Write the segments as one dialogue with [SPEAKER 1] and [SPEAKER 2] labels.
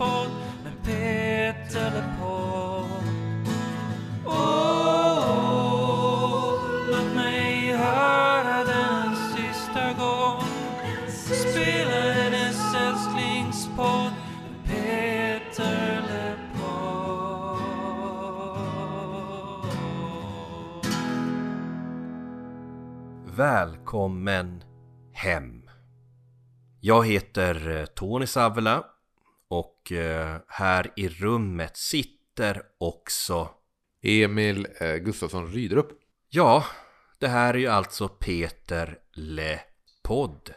[SPEAKER 1] podd med Peter LePodd. Åh, låt mig höra den sista gång spela hennes älsklingspodd med Peter LePodd.
[SPEAKER 2] Välkommen hem. Jag heter eh, Tony Savela och eh, här i rummet sitter också
[SPEAKER 3] Emil eh, Gustafsson Rydrup.
[SPEAKER 2] Ja, det här är ju alltså Peter Le Podd.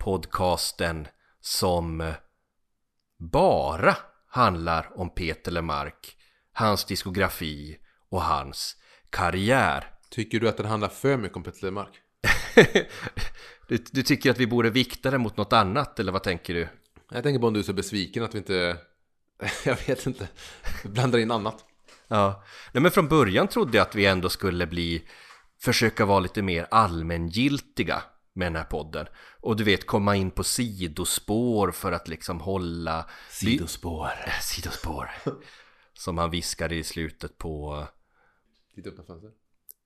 [SPEAKER 2] Podcasten som bara handlar om Peter Lemark, hans diskografi och hans karriär.
[SPEAKER 3] Tycker du att den handlar för mycket om Petter Lemark?
[SPEAKER 2] du, du tycker att vi borde vikta det mot något annat eller vad tänker du?
[SPEAKER 3] Jag tänker på om du är så besviken att vi inte... Jag vet inte. Blandar in annat.
[SPEAKER 2] Ja, Nej, men från början trodde jag att vi ändå skulle bli försöka vara lite mer allmängiltiga med den här podden och du vet komma in på sidospår för att liksom hålla
[SPEAKER 3] Sidospår.
[SPEAKER 2] Äh, sidospår som han viskade i slutet på
[SPEAKER 3] Ditt öppna fönster.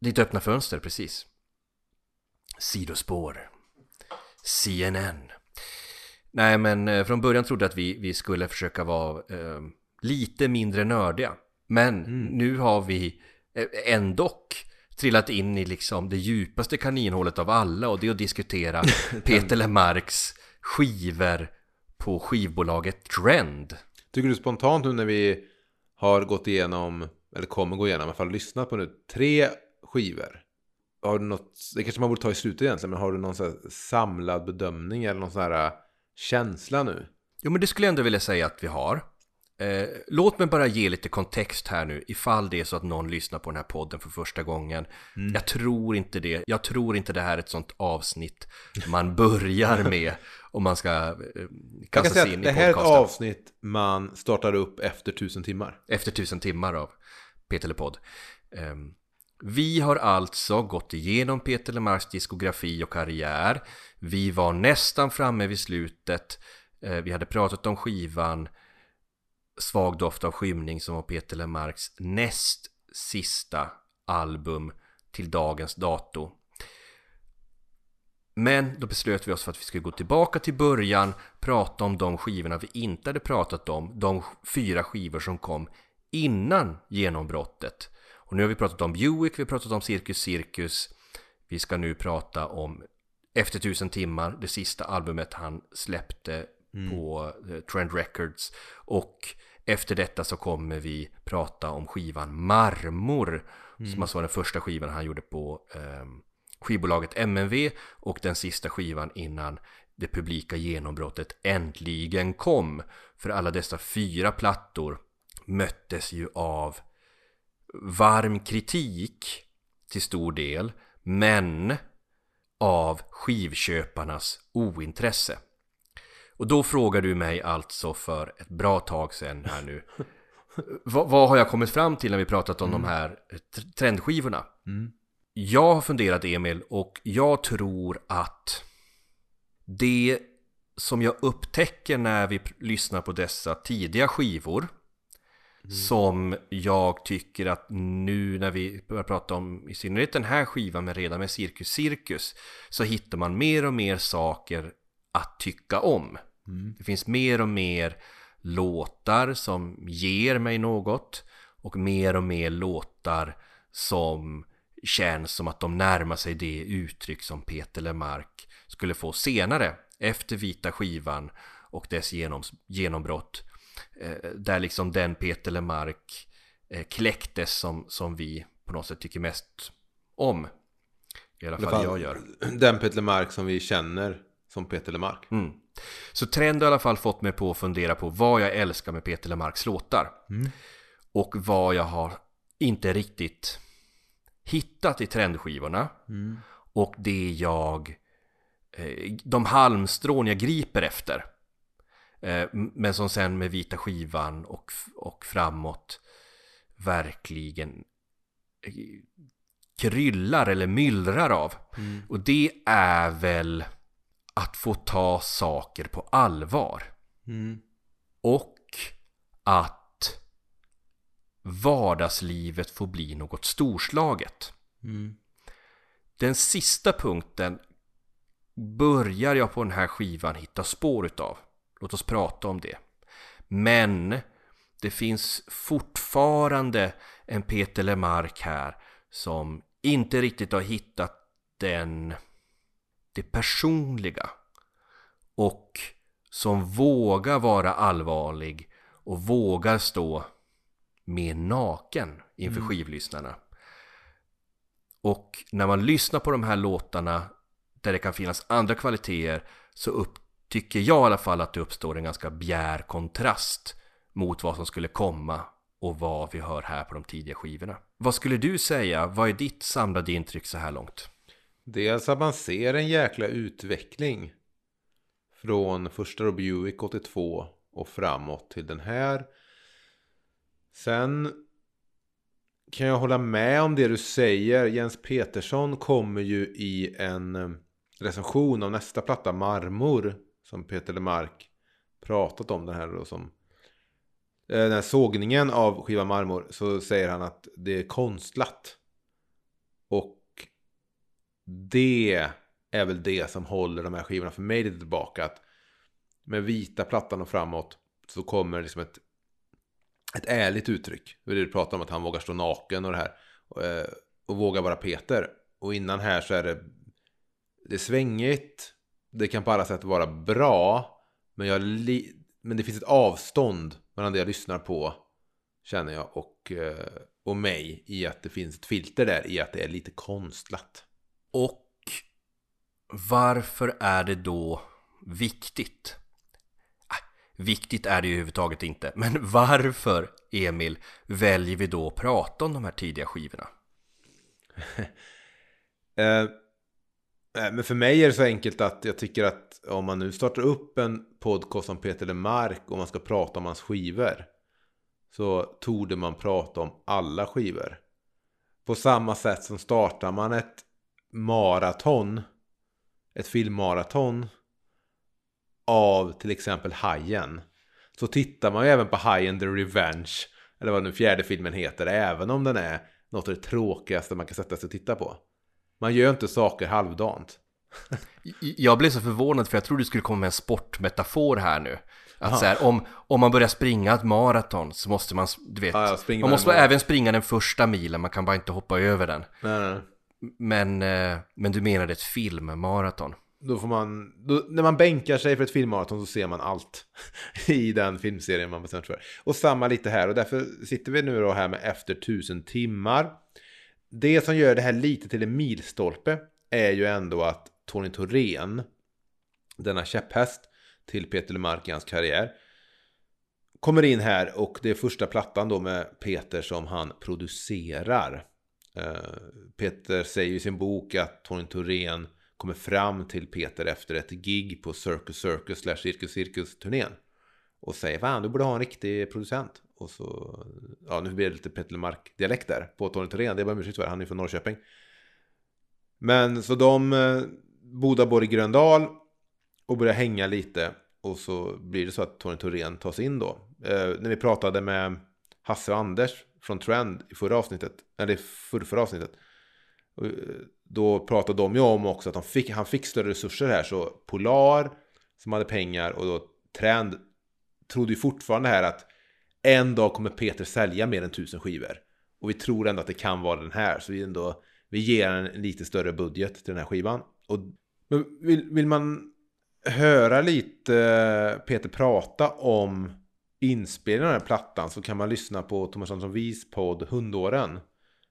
[SPEAKER 2] ditt öppna fönster precis sidospår CNN Nej men eh, från början trodde jag att vi, vi skulle försöka vara eh, lite mindre nördiga Men nu har vi eh, ändock trillat in i liksom det djupaste kaninhålet av alla och det är att diskutera Peter Lemarks skivor på skivbolaget Trend.
[SPEAKER 3] Tycker du spontant nu när vi har gått igenom, eller kommer gå igenom, i alla fall lyssnat på nu, tre skivor. Har du något, det kanske man borde ta i slutet egentligen, men har du någon samlad bedömning eller någon sån här känsla nu?
[SPEAKER 2] Jo men det skulle jag ändå vilja säga att vi har. Eh, låt mig bara ge lite kontext här nu ifall det är så att någon lyssnar på den här podden för första gången. Jag tror inte det. Jag tror inte det här är ett sånt avsnitt man börjar med om man ska eh, kasta sig in i
[SPEAKER 3] det här är ett
[SPEAKER 2] podcasten.
[SPEAKER 3] avsnitt man startar upp efter tusen timmar.
[SPEAKER 2] Efter tusen timmar av Peter LePodd. Vi har alltså gått igenom Peter Lemarks diskografi och karriär. Vi var nästan framme vid slutet. Eh, vi hade pratat om skivan Svag doft av skymning som var Peter Lemarks näst sista album till dagens dato. Men då beslöt vi oss för att vi skulle gå tillbaka till början, prata om de skivorna vi inte hade pratat om, de fyra skivor som kom innan genombrottet. Och nu har vi pratat om Buick, vi har pratat om Cirkus Cirkus, vi ska nu prata om Efter tusen timmar, det sista albumet han släppte på eh, Trend Records. Och efter detta så kommer vi prata om skivan Marmor, som alltså var den första skivan han gjorde på ehm, skivbolaget MNV och den sista skivan innan det publika genombrottet äntligen kom. För alla dessa fyra plattor möttes ju av varm kritik till stor del, men av skivköparnas ointresse. Och då frågar du mig alltså för ett bra tag sedan här nu vad, vad har jag kommit fram till när vi pratat om de här tr- trendskivorna? Jag har funderat Emil och jag tror att det som jag upptäcker när vi lyssnar på dessa tidiga skivor som jag tycker att nu när vi börjar prata om i synnerhet den här skivan men redan med Cirkus Cirkus så hittar man mer och mer saker att tycka om. Det finns mer och mer låtar som ger mig något och mer och mer låtar som känns som att de närmar sig det uttryck som Peter Lemark skulle få senare efter vita skivan och dess genom, genombrott där liksom den Peter Lemark eh, kläcktes som, som vi på något sätt tycker mest om i alla fall jag gör
[SPEAKER 3] Den Peter Lemark som vi känner som Peter Lemark.
[SPEAKER 2] Mm. Så Trend har i alla fall fått mig på att fundera på vad jag älskar med Peter Lemarks låtar. Och vad jag har inte riktigt hittat i trendskivorna. Och det jag, eh, de halmstrån jag griper efter. Eh, men som sen med vita skivan och, och framåt verkligen eh, kryllar eller myllrar av. Och det är väl att få ta saker på allvar. Och att vardagslivet får bli något storslaget. Den sista punkten börjar jag på den här skivan hitta spår utav. Låt oss prata om det. Men det finns fortfarande en Peter Lemark här som inte riktigt har hittat den, det personliga och som vågar vara allvarlig och vågar stå mer naken inför skivlyssnarna. Och när man lyssnar på de här låtarna där det kan finnas andra kvaliteter så upp, tycker jag i alla fall att det uppstår en ganska bjär kontrast mot vad som skulle komma och vad vi hör här på de tidiga skivorna. Vad skulle du säga? Vad är ditt samlade intryck så här långt?
[SPEAKER 3] Dels att man ser en jäkla utveckling. Från första då Buick 82 och framåt till den här. Sen kan jag hålla med om det du säger. Jens Petersson kommer ju i en recension av nästa platta Marmor. Som Peter Lemark pratat om den här då som eh, den här sågningen av skiva Marmor så säger han att det är konstlat. Och det är väl det som håller de här skivorna för mig lite tillbaka. Att med vita plattan och framåt så kommer liksom ett, ett ärligt uttryck. Det du pratar om att han vågar stå naken och det här. Och, och vågar vara Peter. Och innan här så är det, det är svängigt. Det kan på alla sätt vara bra. Men, jag men det finns ett avstånd mellan det jag lyssnar på. Känner jag. Och, eh, och mig. I att det finns ett filter där. I att det är lite konstlat.
[SPEAKER 2] Och varför är det då viktigt? Ah, Viktigt är det ju överhuvudtaget inte, men varför, Emil, väljer vi då att prata om de här tidiga skivorna?
[SPEAKER 3] Eh, Eh, men för mig är det så enkelt att jag tycker att om man nu startar upp en podcast om Peter Lemark och man ska prata om hans skivor så torde man prata om alla skivor. På samma sätt som startar man ett maraton, ett filmmaraton av till exempel Hajen så tittar man ju även på Hajen The Revenge eller vad den fjärde filmen heter även om den är något av det tråkigaste man kan sätta sig och titta på. Man gör inte saker halvdant.
[SPEAKER 2] Jag blev så förvånad för jag trodde du skulle komma med en sportmetafor här nu. Att så här, om, om man börjar springa ett maraton så måste man, du vet,
[SPEAKER 3] Ja,
[SPEAKER 2] man
[SPEAKER 3] man
[SPEAKER 2] måste
[SPEAKER 3] maraton.
[SPEAKER 2] även springa den första milen, man kan bara inte hoppa över den.
[SPEAKER 3] Nej, nej.
[SPEAKER 2] Men, eh, men du menade ett filmmaraton?
[SPEAKER 3] Då får man, då, när man bänkar sig för ett filmmaraton så ser man allt i den filmserien man bestämt för. Och samma lite här och därför sitter vi nu då här med Efter tusen timmar. Det som gör det här lite till en milstolpe är ju ändå att Tony Thorén, denna käpphäst till Peter Lemark i hans karriär, kommer in här och det är första plattan då med Peter som han producerar. Eh, Peter säger i sin bok att Tony Thorén kommer fram till Peter efter ett gig på Circus Circus slash Circus Cirkus turnén. Och säger fan du borde ha en riktig producent. Och så, ja nu blir det lite Peter Lemark dialekt där på Tony Thorén. Det är bara ursäkt för, han är från Norrköping. Men så de eh, bodar i Gröndal och börjar hänga lite. Och så blir det så att Tony Thorén tas in då. Eh, när vi pratade med Hasse och Anders från Trend i förra avsnittet. Eller förra, förra avsnittet. Eh, då pratade de ju om också att de fick, han fick större resurser här. Så Polar som hade pengar och då Trend trodde ju fortfarande här att en dag kommer Peter sälja mer än tusen skivor. Och vi tror ändå att det kan vara den här. Så vi, ändå, vi ger en, lite större budget till den här skivan. Och, men vill, vill man höra lite Peter prata om inspelningen av den här plattan så kan man lyssna på Thomas Andersson Vis podd Hundåren.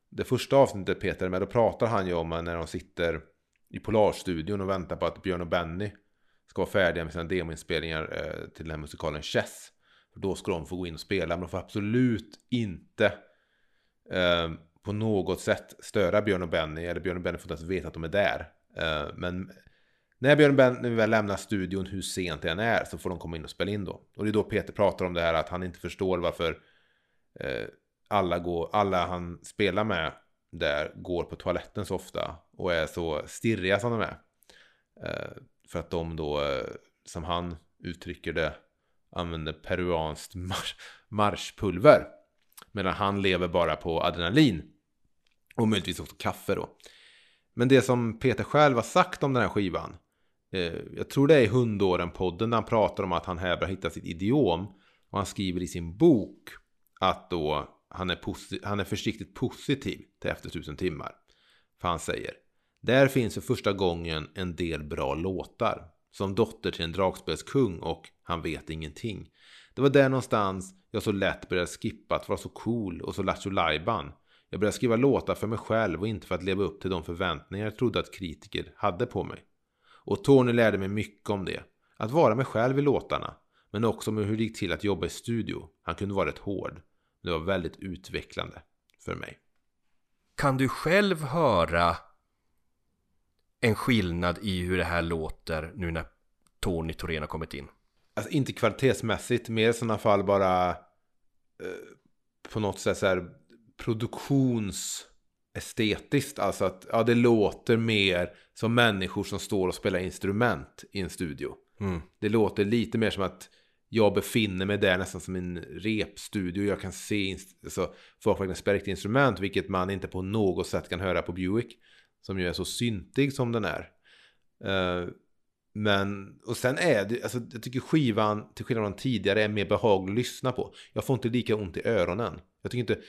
[SPEAKER 3] Det första avsnittet Peter är med, då pratar han ju om när de sitter i Polarstudion och väntar på att Björn och Benny ska vara färdiga med sina demoinspelningar eh, till den här musikalen Chess. För då ska de få gå in och spela, men de får absolut inte eh, på något sätt störa Björn och Benny, eller Björn och Benny får inte ens veta att de är där. Eh, men när Björn och Benny väl lämnar studion, hur sent det än är, så får de komma in och spela in då. Och det är då Peter pratar om det här att han inte förstår varför eh, alla, går, alla han spelar med där går på toaletten så ofta och är så stirriga som de är. Eh, för att de då, eh, som han uttrycker det, använder peruanskt mars marschpulver. Medan han lever bara på adrenalin. Och möjligtvis också kaffe då. Men det som Peter själv har sagt om den här skivan. Eh, jag tror det är i Hundåren-podden där han pratar om att han här har hittat sitt idiom. Och han skriver i sin bok att då han är, han är försiktigt positiv till Efter tusen timmar. För han säger Där finns för första gången en del bra låtar. Som Dotter till en dragspelskung och Han vet ingenting. Det var där någonstans jag så lätt började skippa att vara så cool och så lattjo lajban. Jag började skriva låtar för mig själv och inte för att leva upp till de förväntningar jag trodde att kritiker hade på mig. Och Tony lärde mig mycket om det. Att vara mig själv i låtarna. Men också om hur det gick till att jobba i studio. Han kunde vara rätt hård. Det var väldigt utvecklande för mig.
[SPEAKER 2] Kan du själv höra en skillnad i hur det här låter nu när Tony Thorén har kommit in?
[SPEAKER 3] Alltså inte kvalitetsmässigt, mer i sådana fall bara eh, på något sätt så här produktionsestetiskt. Alltså att ja, det låter mer som människor som står och spelar instrument i en studio.
[SPEAKER 2] Mm.
[SPEAKER 3] Det låter lite mer som att jag befinner mig där nästan som en repstudio. Jag kan se alltså, folk verkligen spelar instrument, vilket man inte på något sätt kan höra på Buick. Som ju är så syntig som den är. Uh, men, och sen är det, alltså jag tycker skivan, till skillnad från tidigare, är mer behaglig att lyssna på. Jag får inte lika ont i öronen. Jag tycker inte,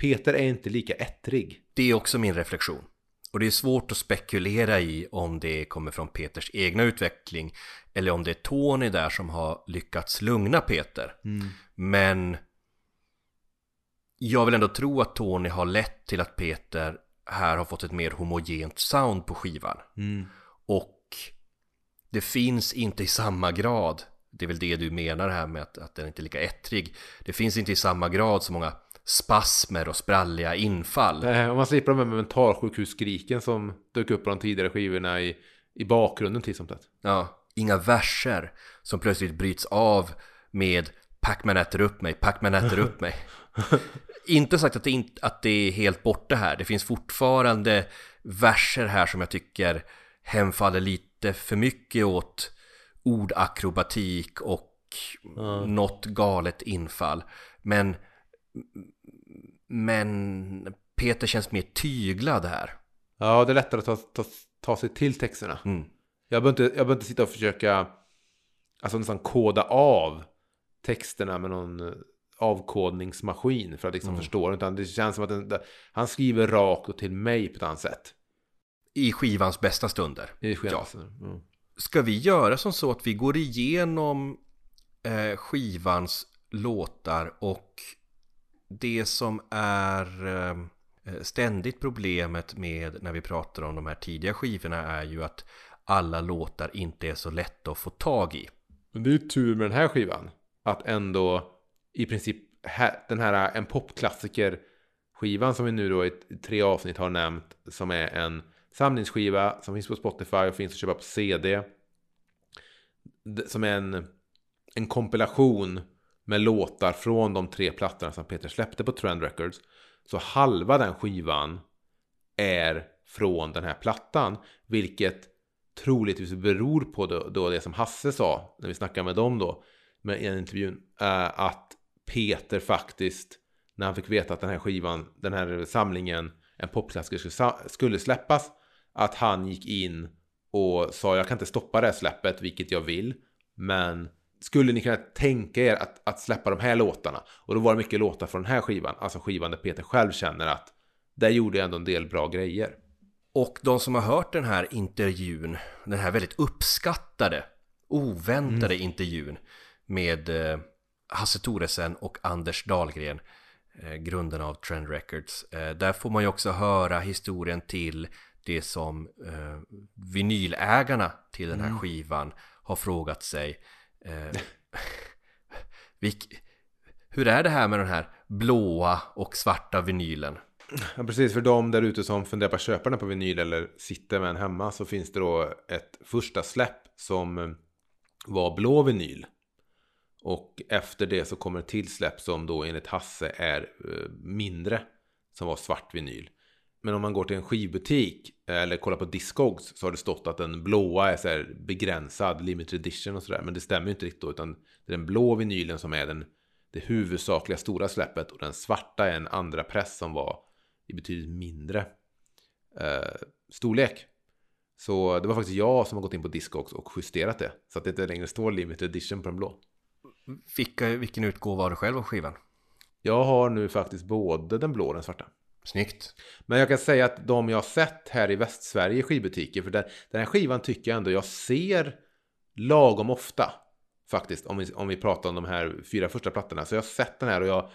[SPEAKER 3] Peter är inte lika ettrig.
[SPEAKER 2] Det är också min reflektion. Och det är svårt att spekulera i om det kommer från Peters egna utveckling eller om det är Tony där som har lyckats lugna Peter.
[SPEAKER 3] Mm.
[SPEAKER 2] Men jag vill ändå tro att Tony har lett till att Peter här har fått ett mer homogent sound på skivan.
[SPEAKER 3] Mm.
[SPEAKER 2] Och det finns inte i samma grad, det är väl det du menar här med att, att den inte är lika ettrig. Det finns inte i samma grad så många spasmer och spralliga infall.
[SPEAKER 3] Nej, om man slipper de här mentalsjukhusskriken som dök upp på de tidigare skivorna i, i bakgrunden till sånt
[SPEAKER 2] Ja, inga verser som plötsligt bryts av med Pacman äter upp mig, Pacman äter upp mig. inte sagt att det, inte, att det är helt borta här. Det finns fortfarande verser här som jag tycker hemfaller lite för mycket åt ordakrobatik och
[SPEAKER 3] Mm.
[SPEAKER 2] något galet infall. Men, men Peter känns mer tyglad här.
[SPEAKER 3] Ja, det är lättare att ta, ta, ta sig till texterna.
[SPEAKER 2] Mm.
[SPEAKER 3] Jag behöver, inte, jag behöver inte sitta och försöka alltså nästan koda av texterna med någon avkodningsmaskin för att liksom
[SPEAKER 2] Mm.
[SPEAKER 3] förstå. Utan det känns som att den, han skriver rakt och till mig på ett annat sätt.
[SPEAKER 2] I skivans bästa stunder.
[SPEAKER 3] I
[SPEAKER 2] Ja.
[SPEAKER 3] skenet. Mm.
[SPEAKER 2] Ska vi göra som så att vi går igenom eh, skivans låtar och det som är eh, ständigt problemet med när vi pratar om de här tidiga skivorna är ju att alla låtar inte är så lätta att få tag i.
[SPEAKER 3] Men det är ju tur med den här skivan. Att ändå i princip den här äh, en popklassiker skivan som vi nu då i tre avsnitt har nämnt. Som är en samlingsskiva som finns på Spotify och finns att köpa på CD. Som är en, en kompilation med låtar från de tre plattorna som Peter släppte på Trend Records. Så halva den skivan är från den här plattan. Vilket troligtvis beror på då, då det som Hasse sa när vi snackade med dem då. Med en intervjun. Äh, att Peter faktiskt när han fick veta att den här skivan, den här samlingen, en popklassiker skulle, släppas. Att han gick in och sa jag kan inte stoppa det här släppet, vilket jag vill. Men skulle ni kunna tänka er att, att släppa de här låtarna? Och då var det mycket låtar från den här skivan, alltså skivan där Peter själv känner att där gjorde jag ändå en del bra grejer.
[SPEAKER 2] Och de som har hört den här intervjun, den här väldigt uppskattade, oväntade intervjun med eh, Hasse Thoresen och Anders Dahlgren, eh, grundarna av Trend Records. Eh, där får man ju också höra historien till det som eh, vinylägarna till den här skivan har frågat sig. Eh, vilk, hur är det här med den här blåa och svarta vinylen?
[SPEAKER 3] Ja, precis. För de där ute som funderar på att köpa den på vinyl eller sitter med en hemma så finns det då ett första släpp som eh, var blå vinyl. Och efter det så kommer ett till släpp som då enligt Hasse är eh, mindre. Som var svart vinyl. Men om man går till en skivbutik eh, eller kollar på Discogs så har det stått att den blåa är så här begränsad, limited edition och sådär. Men det stämmer ju inte riktigt då, utan det är den blå vinylen som är den, det huvudsakliga stora släppet och den svarta är en andra press som var i betydligt mindre eh, storlek. Så det var faktiskt jag som har gått in på Discogs och justerat det. Så att det inte längre står limited edition på den blå.
[SPEAKER 2] Vilka, vilken utgåva har du själv av skivan?
[SPEAKER 3] Jag har nu faktiskt både den blå och den svarta.
[SPEAKER 2] Snyggt.
[SPEAKER 3] Men jag kan säga att de jag har sett här i Västsverige i skivbutiker, för den, den här skivan tycker jag ändå jag ser lagom ofta. Faktiskt, om vi, om vi pratar om de här fyra första plattorna. Så jag har sett den här och jag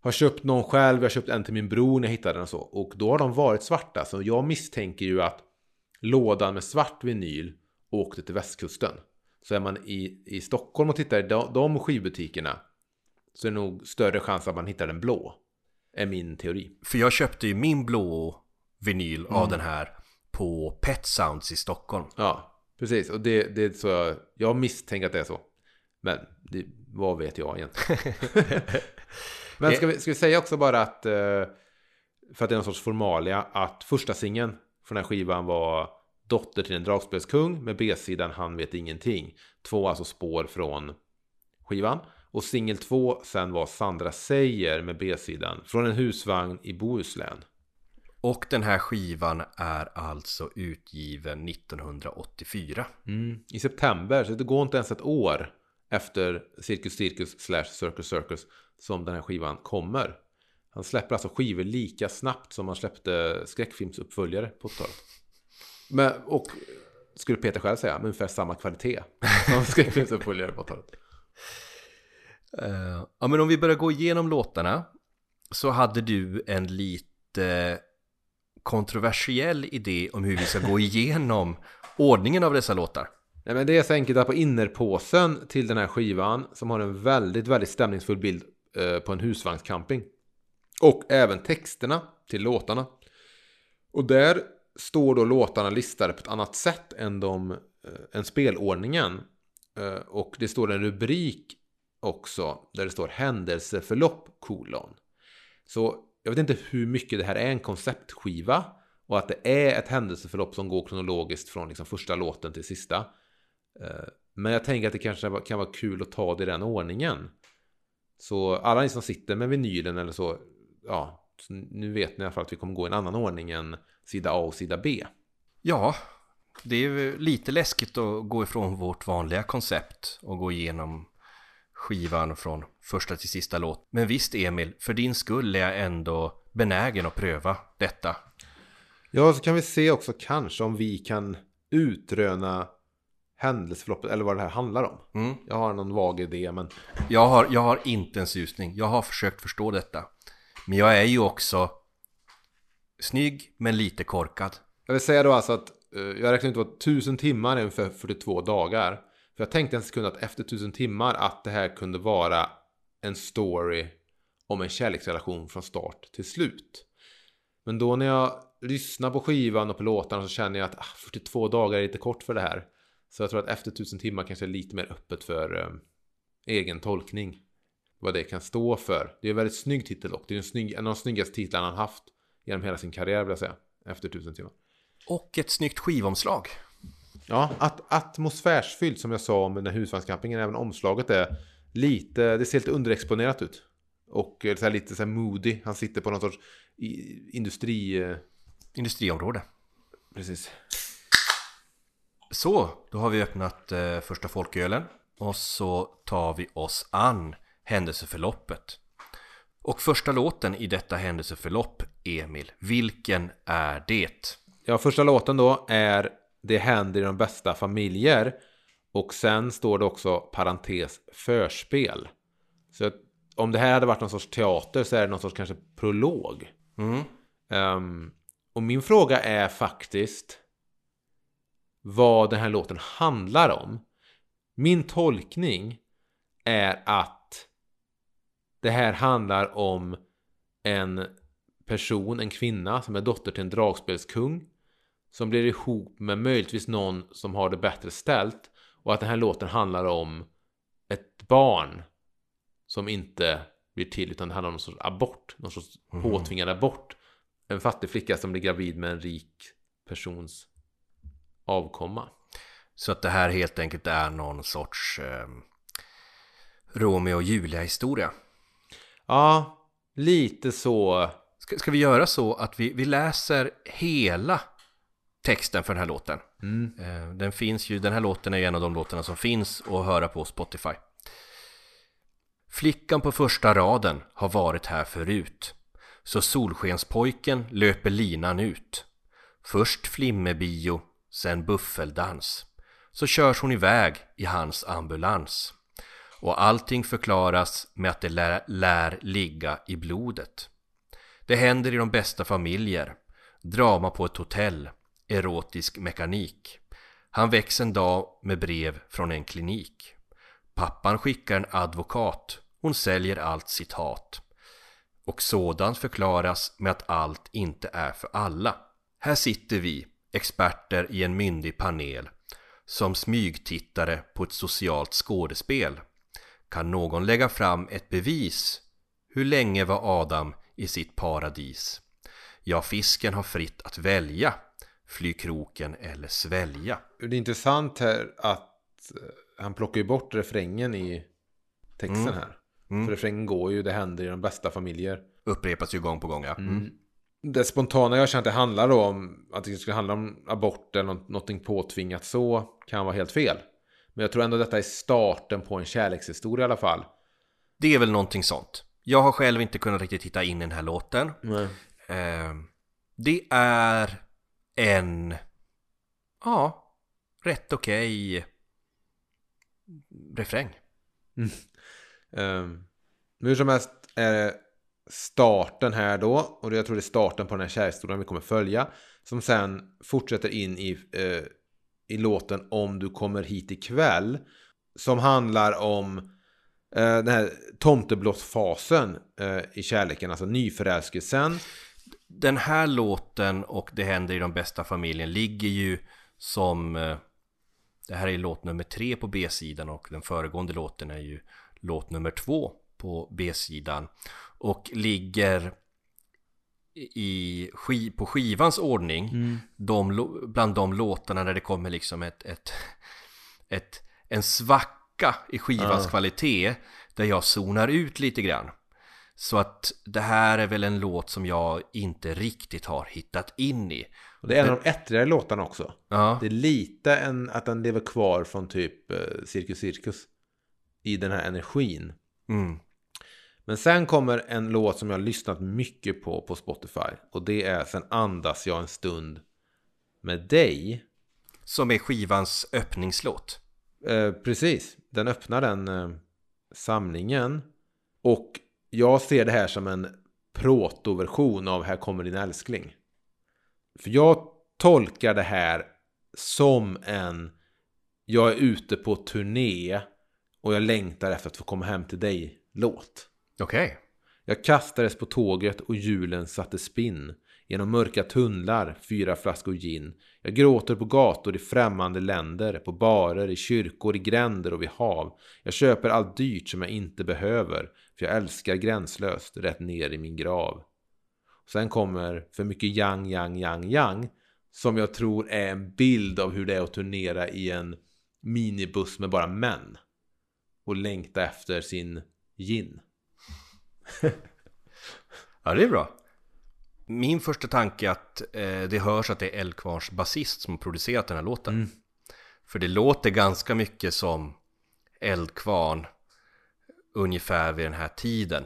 [SPEAKER 3] har köpt någon själv, jag har köpt en till min bror när jag hittade den och så. Och då har de varit svarta, så jag misstänker ju att lådan med svart vinyl åkte till västkusten. Så är man i, i Stockholm och tittar i de, de skivbutikerna så är det nog större chans att man hittar den blå. Är min teori.
[SPEAKER 2] För jag köpte ju min blå vinyl av den här på Pet Sounds i Stockholm.
[SPEAKER 3] Ja, precis. Och det, det är så jag, jag misstänker att det är så. Men det, vad vet jag egentligen? Men ska vi, ska vi säga också bara att, eh, för att det är någon sorts formalia, att första singeln från den här skivan var Dotter till en dragspelskung med B-sidan Han vet ingenting. Två alltså spår från skivan. Och singel två sen var Sandra säger med B-sidan från en husvagn i Bohuslän.
[SPEAKER 2] Och den här skivan är alltså utgiven 1984.
[SPEAKER 3] Mm, I september, så det går inte ens ett år efter Cirkus Cirkus slash Circus Circus som den här skivan kommer. Han släpper alltså skivor lika snabbt som han släppte skräckfilmsuppföljare på 80-talet. Men, och skulle Peter själv säga, med ungefär samma kvalitet som skräckfilmsuppföljare på 80-talet.
[SPEAKER 2] Eh, ja men om vi börjar gå igenom låtarna så hade du en lite kontroversiell idé om hur vi ska gå igenom ordningen av dessa låtar.
[SPEAKER 3] Nej, men det är så enkelt att på innerpåsen till den här skivan som har en väldigt, väldigt stämningsfull bild eh, på en husvagnscamping. Och även texterna till låtarna. Och där står då låtarna listade på ett annat sätt än, de, eh, än spelordningen. Eh, och det står en rubrik också där det står händelseförlopp kolon. Så jag vet inte hur mycket det här är en konceptskiva och att det är ett händelseförlopp som går kronologiskt från liksom första låten till sista. Eh, men jag tänker att det kanske kan vara kul att ta det i den ordningen. Så alla ni som sitter med vinylen eller så, ja, så nu vet ni i alla fall att vi kommer gå i en annan ordning än sida A och sida B.
[SPEAKER 2] Ja, det är ju lite läskigt att gå ifrån vårt vanliga koncept och gå igenom skivan från första till sista låt. Men visst Emil, för din skull är jag ändå benägen att pröva detta.
[SPEAKER 3] Ja, så kan vi se också kanske om vi kan utröna händelseförloppet eller vad det här handlar om.
[SPEAKER 2] Mm.
[SPEAKER 3] Jag har någon vag idé, men
[SPEAKER 2] Jag har, jag har inte en susning. Jag har försökt förstå detta. Men jag är ju också snygg men lite korkad.
[SPEAKER 3] jag vill säga då alltså att eh, jag räknar ut vad tusen timmar är ungefär 42 dagar. För jag tänkte en sekund att efter tusen timmar att det här kunde vara en story om en kärleksrelation från start till slut. Men då när jag lyssnar på skivan och på låtarna så känner jag att ah, 42 dagar är lite kort för det här. Så jag tror att efter tusen timmar kanske är lite mer öppet för eh, egen tolkning. Vad det kan stå för. Det är en väldigt snygg titel dock. Det är en, snygg, en av de snyggaste titlarna han haft genom hela sin karriär vill jag säga. Efter tusen timmar.
[SPEAKER 2] Och ett snyggt skivomslag.
[SPEAKER 3] Ja, att, atmosfärsfyllt som jag sa om den här husvagnscampingen. Även omslaget är lite, det ser lite underexponerat ut. Och eh, så lite så här moody. Han sitter på någon sorts industri... eh,
[SPEAKER 2] Industriområde.
[SPEAKER 3] Precis.
[SPEAKER 2] Så, då har vi öppnat eh, första folkölen. Och så tar vi oss an händelseförloppet. Och första låten i detta händelseförlopp, Emil, vilken är det?
[SPEAKER 3] Ja, första låten då är Det händer i de bästa familjer. Och sen står det också parentes förspel. Så att om det här hade varit någon sorts teater så är det någon sorts kanske prolog.
[SPEAKER 2] Mm.
[SPEAKER 3] Ehm, och min fråga är faktiskt vad den här låten handlar om. Min tolkning är att det här handlar om en person, en kvinna som är dotter till en dragspelskung som blir ihop med möjligtvis någon som har det bättre ställt och att den här låten handlar om ett barn som inte blir till utan det handlar om någon sorts abort, någon sorts påtvingad abort en fattig flicka som blir gravid med en rik persons avkomma.
[SPEAKER 2] Så att det här helt enkelt är någon sorts eh, Romeo och Julia historia.
[SPEAKER 3] Ja, lite så.
[SPEAKER 2] Ska, ska vi göra så att vi, vi läser hela texten för den här låten?
[SPEAKER 3] Mm.
[SPEAKER 2] Eh, den finns ju, den här låten är ju en av de låtarna som finns att höra på Spotify. Flickan på första raden har varit här förut. Så solskenspojken löper linan ut. Först flimmerbio, sen buffeldans. Så körs hon iväg i hans ambulans. Och allting förklaras med att det lär, lär ligga i blodet. Det händer i de bästa familjer. Drama på ett hotell. Erotisk mekanik. Han väcks en dag med brev från en klinik. Pappan skickar en advokat. Hon säljer allt sitt hat. Och sådant förklaras med att allt inte är för alla. Här sitter vi, experter i en myndig panel, som smygtittare på ett socialt skådespel. Kan någon lägga fram ett bevis? Hur länge var Adam i sitt paradis? Ja, fisken har fritt att välja, fly kroken eller svälja.
[SPEAKER 3] Det är intressant här att eh, han plockar ju bort refrängen i texten
[SPEAKER 2] Mm.
[SPEAKER 3] här.
[SPEAKER 2] Mm.
[SPEAKER 3] För refrängen går ju, det händer i de bästa familjer.
[SPEAKER 2] Upprepas ju gång på gång, ja. Mm.
[SPEAKER 3] Det spontana jag känner att det handlar om att det skulle handla om abort eller nå- någonting påtvingat så kan vara helt fel. Men jag tror ändå detta är starten på en kärlekshistoria i alla fall.
[SPEAKER 2] Det är väl någonting sånt. Jag har själv inte kunnat riktigt titta in i den här låten. Eh, det är en, ja, rätt okej refräng.
[SPEAKER 3] Um, men hur som helst är det starten här då. Och jag tror det är starten på den här kärlekshistorien vi kommer följa. Som sen fortsätter in i, eh, i låten Om du kommer hit ikväll. Som handlar om eh, den här tomteblossfasen eh, i kärleken. Alltså nyförälskelsen.
[SPEAKER 2] Den här låten och Det händer i de bästa familjen ligger ju som eh, Det här är låt nummer tre på B-sidan och den föregående låten är ju låt nummer två på B-sidan och ligger i, ski, på skivans ordning de, lå- bland de låtarna där det kommer liksom ett, ett, ett en svacka i skivans
[SPEAKER 3] Ja.
[SPEAKER 2] kvalitet där jag zonar ut lite grann. Så att det här är väl en låt som jag inte riktigt har hittat in i.
[SPEAKER 3] Och det är en av de ettrigare låtarna också.
[SPEAKER 2] Ja,
[SPEAKER 3] Det är lite en, att den lever kvar från typ eh, Cirkus Cirkus. I den här energin.
[SPEAKER 2] mm.
[SPEAKER 3] Men sen kommer en låt som jag har lyssnat mycket på på Spotify. Och det är Sen andas jag en stund med dig.
[SPEAKER 2] som är skivans öppningslåt.
[SPEAKER 3] Eh, precis, den öppnar den eh, samlingen. Och jag ser det här som en protoversion av Här kommer din älskling. För jag tolkar det här som en Jag är ute på turné och jag längtar efter att få komma hem till dig-låt.
[SPEAKER 2] Okej.
[SPEAKER 3] Jag kastades på tåget och hjulen satte spinn. Genom mörka tunnlar, fyra flaskor gin. Jag gråter på gator i främmande länder, på barer, i kyrkor, i gränder och vid hav. Jag köper allt dyrt som jag inte behöver, för jag älskar gränslöst, rätt ner i min grav. Sen kommer För mycket yang, yang, yang, yang, som jag tror är en bild av hur det är att turnera i en minibuss med bara män. Och längta efter sin gin.
[SPEAKER 2] Ja, det är bra. Min första tanke är att eh, det hörs att det är Eldkvarns basist som har producerat den här låten.
[SPEAKER 3] Mm.
[SPEAKER 2] För det låter ganska mycket som Eldkvarn ungefär vid den här tiden.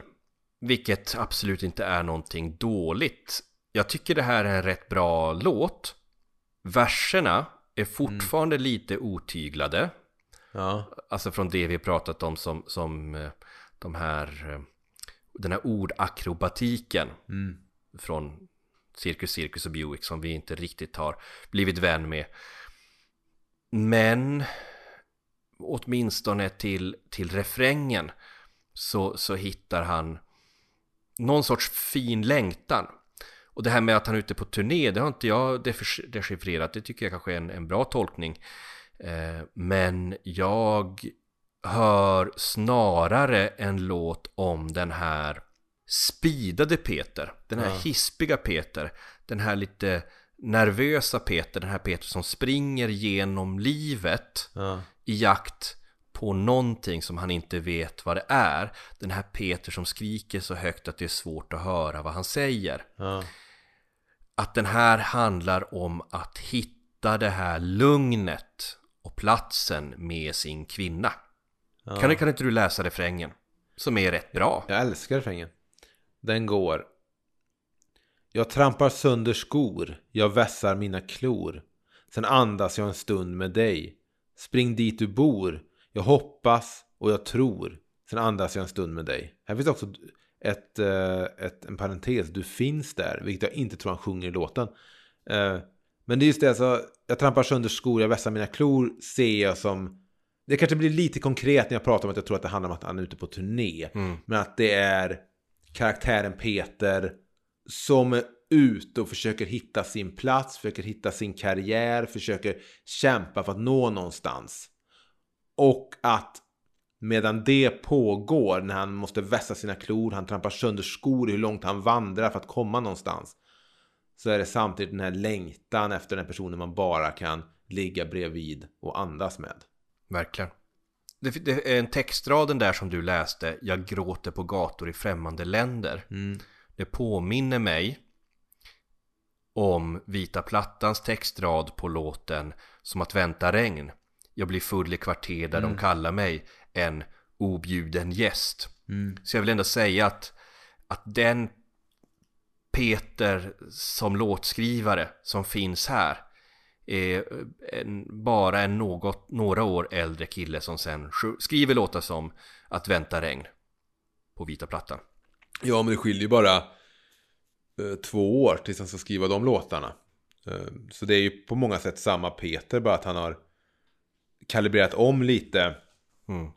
[SPEAKER 2] Vilket absolut inte är någonting dåligt. Jag tycker det här är en rätt bra låt. Verserna är fortfarande lite otyglade.
[SPEAKER 3] Ja.
[SPEAKER 2] Alltså från det vi pratat om som, som eh, de här eh, Den här ordakrobatiken
[SPEAKER 3] Mm.
[SPEAKER 2] Från Cirkus Cirkus och Buick som vi inte riktigt har blivit vän med. Men Åtminstone till, till refrängen så, så hittar han Någon sorts fin längtan. Och det här med att han är ute på turné Det har inte jag dechiffrerat. Det tycker jag kanske är en, en bra tolkning. Eh, Men jag hör snarare en låt om den här speedade Peter, den här hispiga Peter, den här lite nervösa Peter, den här Peter som springer genom livet
[SPEAKER 3] Ja.
[SPEAKER 2] i jakt på någonting som han inte vet vad det är. Den här Peter som skriker så högt att det är svårt att höra vad han säger.
[SPEAKER 3] Ja.
[SPEAKER 2] Att den här handlar om att hitta det här lugnet och platsen med sin kvinna. Kan, kan inte du läsa refrängen? Som är rätt bra.
[SPEAKER 3] Jag älskar refrängen. Den går. Jag trampar sönder skor, jag vässar mina klor. Sen andas jag en stund med dig. Spring dit du bor, jag hoppas och jag tror. Sen andas jag en stund med dig. Här finns också ett, eh, ett, en parentes, du finns där, vilket jag inte tror han sjunger i låten. Eh, men det är just det, alltså, jag trampar sönder skor, jag vässar mina klor, ser jag som... Det kanske blir lite konkret när jag pratar om att jag tror att det handlar om att han är ute på turné. Men att det är karaktären Peter som är ute och försöker hitta sin plats, försöker hitta sin karriär, försöker kämpa för att nå någonstans. Och att medan det pågår, när han måste vässa sina klor, han trampar sönder skor, hur långt han vandrar för att komma någonstans. Så är det samtidigt den här längtan efter den personen man bara kan ligga bredvid och andas med.
[SPEAKER 2] Verkligen. Det, det är en textraden där som du läste, jag gråter på gator i främmande länder. Det påminner mig om Vita Plattans textrad på låten Som att vänta regn. Jag blir full i kvarter där de kallar mig en objuden gäst. Så jag vill ändå säga att, att den Peter som låtskrivare som finns här är en, bara en något, några år äldre kille som sen skriver låtar som Att vänta regn på Vita Plattan.
[SPEAKER 3] Ja, men det skiljer ju bara eh, två år tills han ska skriva de låtarna. Eh, så det är ju på många sätt samma Peter, bara att han har kalibrerat om lite
[SPEAKER 2] Mm.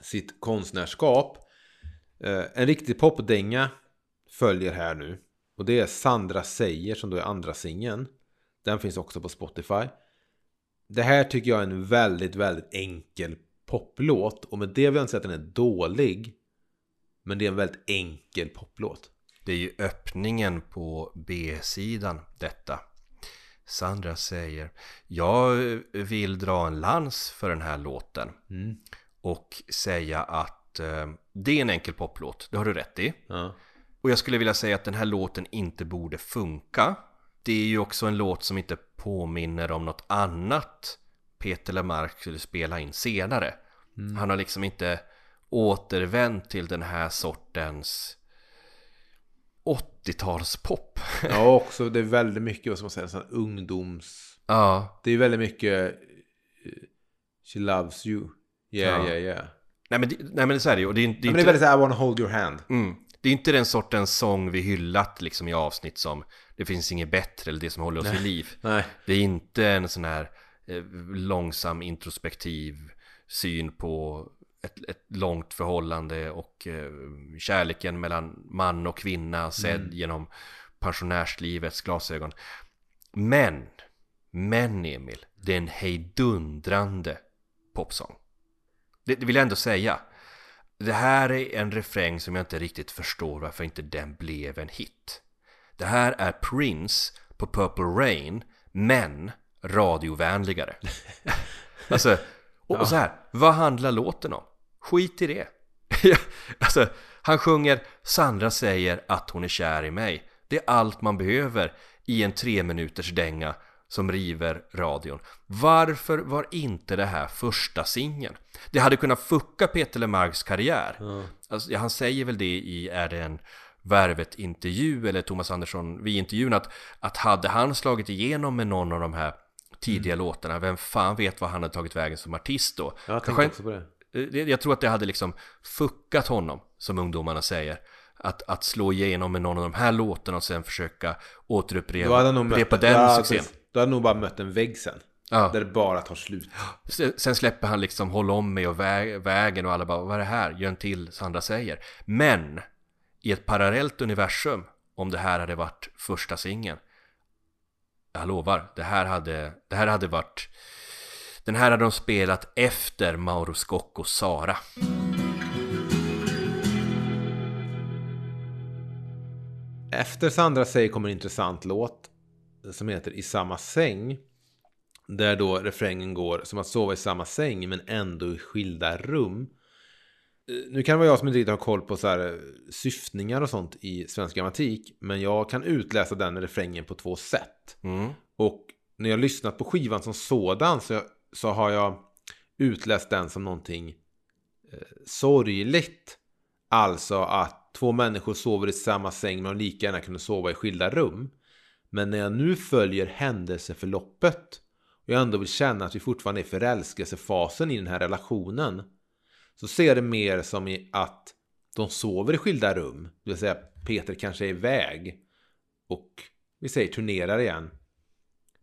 [SPEAKER 3] sitt konstnärskap. Eh, en riktig popdänga följer här nu. Och det är Sandra säger som då är andra singeln. Den finns också på Spotify. Det här tycker jag är en väldigt, väldigt enkel poplåt. Och med det vill jag inte säga att den är dålig. Men det är en väldigt enkel poplåt.
[SPEAKER 2] Det är ju öppningen på B-sidan detta. Sandra säger Jag vill dra en lans för den här låten och säga att eh, det är en enkel poplåt, det har du rätt i.
[SPEAKER 3] Ja.
[SPEAKER 2] Och jag skulle vilja säga att den här låten inte borde funka. Det är ju också en låt som inte påminner om något annat Peter Lemark skulle spela in senare. Han har liksom inte återvänt till den här sortens 80-talspop.
[SPEAKER 3] Ja, också det är väldigt mycket, vad ska man säga, sån här ungdoms...
[SPEAKER 2] ja,
[SPEAKER 3] Det är väldigt mycket... eh, She loves you. Yeah,
[SPEAKER 2] Ja.
[SPEAKER 3] yeah, yeah.
[SPEAKER 2] nej men, det- nej men så är det ju. Och det är, det är
[SPEAKER 3] Ja, men det är väldigt såhär, I wanna hold your hand.
[SPEAKER 2] mm, det är inte den sortens sång vi hyllat liksom i avsnitt som Det finns inget bättre eller det som håller oss vid liv.
[SPEAKER 3] Nej.
[SPEAKER 2] Det är inte en sån här eh, långsam introspektiv syn på ett, ett långt förhållande och eh, kärleken mellan man och kvinna sedd genom pensionärslivets glasögon. Men, men Emil, det är en hejdundrande popsång. Det, det vill jag ändå säga. Det här är en refräng som jag inte riktigt förstår varför inte den blev en hit. Det här är Prince på Purple Rain, men radiovänligare. alltså, och, och så här, vad handlar låten om? Skit i det. alltså, han sjunger Sandra säger att hon är kär i mig. Det är allt man behöver i en tre minuters dänga som river radion. Varför var inte det här första singeln? Det hade kunnat fucka Peter Lemarks karriär. Alltså, ja, han säger väl det i Är det en Värvet-intervju eller Thomas Andersson vid intervjun att, att hade han slagit igenom med någon av de här tidiga låtarna, vem fan vet vad han hade tagit vägen som artist då?
[SPEAKER 3] Ja, jag
[SPEAKER 2] Kanske-
[SPEAKER 3] också på det.
[SPEAKER 2] Eh, det- jag tror att det hade liksom fuckat honom, som ungdomarna säger. Att, att slå igenom med någon av de här låtarna och sen försöka återupprepa den
[SPEAKER 3] hade-
[SPEAKER 2] succén.
[SPEAKER 3] Då hade nog bara mött en vägg sen.
[SPEAKER 2] Ja.
[SPEAKER 3] Där det bara tar slut.
[SPEAKER 2] Sen- släpper han liksom Håll om mig och vä- vägen och alla bara Vad är det här? Gör en till Sandra säger Men I ett parallellt universum Om det här hade varit första singeln Jag lovar Det här hade Det här hade varit Den här hade de spelat efter Mauro Scoccos Sara
[SPEAKER 3] Efter Sandra säger kommer en intressant låt som heter I samma säng. Där då refrängen går som att sova i samma säng men ändå i skilda rum. Eh, Nu kan det vara jag som inte riktigt har koll på så här eh, syftningar och sånt i svensk grammatik. Men jag kan utläsa den refrängen på två sätt.
[SPEAKER 2] Mm.
[SPEAKER 3] Och när jag lyssnat på skivan som sådan så, så har jag utläst den som någonting eh, sorgligt. Alltså att två människor sover i samma säng men de lika gärna kunde sova i skilda rum. Men när jag nu följer händelseförloppet och jag ändå vill känna att vi fortfarande är i förälskelsefasen i den här relationen så ser jag det mer som i att de sover i skilda rum. Det vill säga Peter kanske är iväg och vi säger turnerar igen.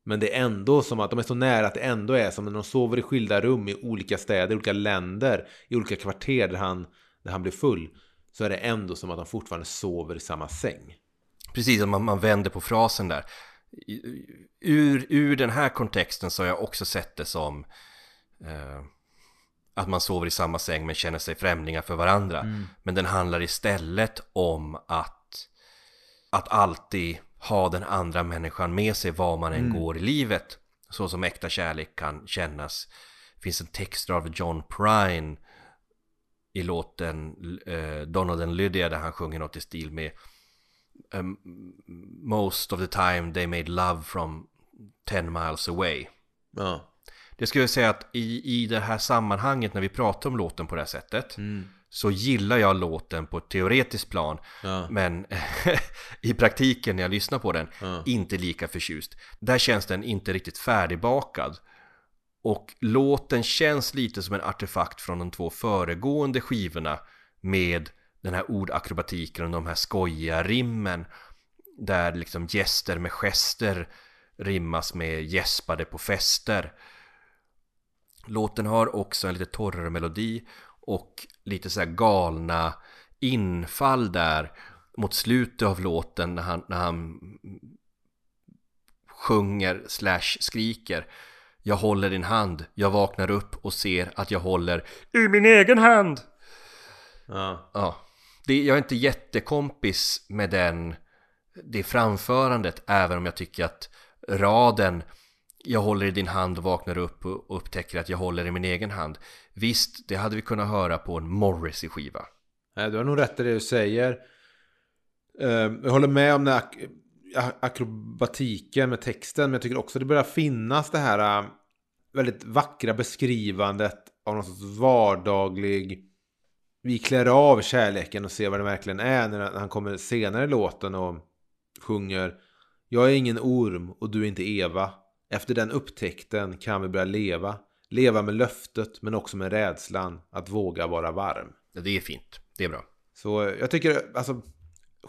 [SPEAKER 3] Men det är ändå som att de är så nära att det ändå är som när de sover i skilda rum i olika städer, i olika länder, i olika kvarter där han, där han blir full. Så är det ändå som att de fortfarande sover i samma säng.
[SPEAKER 2] Precis, som man, man vänder på frasen där. Ur, ur den här kontexten så har jag också sett det som eh, att man sover i samma säng men känner sig främlingar för varandra. Men den handlar istället om att, att alltid ha den andra människan med sig var man än går i livet. Så som äkta kärlek kan kännas. Det finns en text av John Prine i låten eh, Donald and Lydia där han sjunger något i stil med um, Most of the time they made love from 10 miles away.
[SPEAKER 3] Ja.
[SPEAKER 2] Det skulle jag säga att i, i det här sammanhanget när vi pratar om låten på det här sättet så gillar jag låten på ett teoretiskt plan
[SPEAKER 3] Ja.
[SPEAKER 2] men i praktiken när jag lyssnar på den inte lika förtjust. Där känns den inte riktigt färdigbakad. Och låten känns lite som en artefakt från de två föregående skivorna med den här ordakrobatiken och de här skojiga rimmen där liksom gäster med gester rimmas med gäspade på fester. Låten har också en lite torrare melodi och lite så här galna infall där mot slutet av låten när han, när han sjunger slash skriker Jag håller din hand, jag vaknar upp och ser att jag håller i min egen hand.
[SPEAKER 3] Ja.
[SPEAKER 2] Ja, det, jag är inte jättekompis med den, det framförandet även om jag tycker att raden jag håller i din hand och vaknar upp och upptäcker att jag håller i min egen hand. Visst, det hade vi kunnat höra på en Morrissey-skiva.
[SPEAKER 3] Nej, du har nog rätt i det du säger. Ehm, jag håller med om den ak- akrobatiken med texten. Men jag tycker också det börjar finnas det här äh, väldigt vackra beskrivandet av någon sorts vardaglig... Vi klär av kärleken och ser vad det verkligen är när han kommer senare i låten och sjunger Jag är ingen orm och du är inte Eva. Efter den upptäckten kan vi börja leva. Leva med löftet men också med rädslan att våga vara varm.
[SPEAKER 2] Ja, det är fint, det är bra.
[SPEAKER 3] Så jag tycker, alltså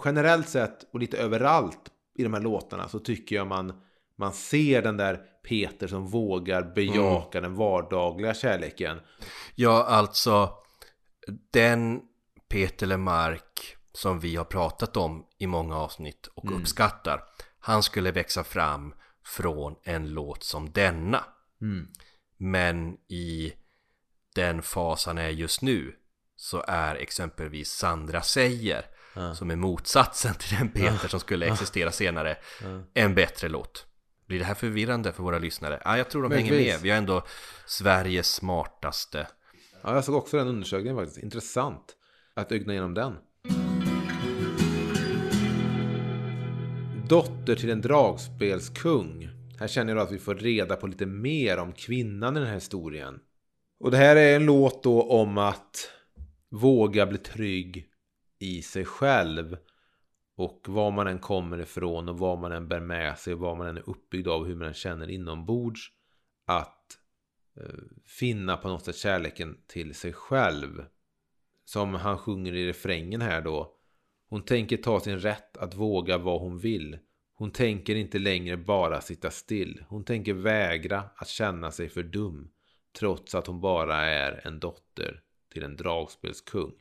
[SPEAKER 3] generellt sett och lite överallt i de här låtarna så tycker jag man, man ser den där Peter som vågar bejaka den vardagliga kärleken.
[SPEAKER 2] Ja, alltså den Peter Lemark som vi har pratat om i många avsnitt och uppskattar. Han skulle växa fram från en låt som denna. Men i den fas han är just nu så är exempelvis Sandra säger som är motsatsen till den Peter som skulle existera senare en bättre låt. Blir det här förvirrande för våra lyssnare? Ja, jag tror de hänger
[SPEAKER 3] Möjligtvis.
[SPEAKER 2] med. Vi har ändå Sveriges smartaste
[SPEAKER 3] Ja, jag såg också den undersökningen faktiskt. Intressant att ögna igenom den. Dotter till en dragspelskung. Här känner jag att vi får reda på lite mer om kvinnan i den här historien. Och det här är en låt då om att våga bli trygg i sig själv. Och var man än kommer ifrån och vad man än bär med sig och vad man än är uppbyggd av hur man än känner inombords. Att Eh, finna på något sätt kärleken till sig själv. Som han sjunger i refrängen här då. Hon tänker ta sin rätt att våga vad hon vill. Hon tänker inte längre bara sitta still. Hon tänker vägra att känna sig för dum. Trots att hon bara är en dotter till en dragspelskung.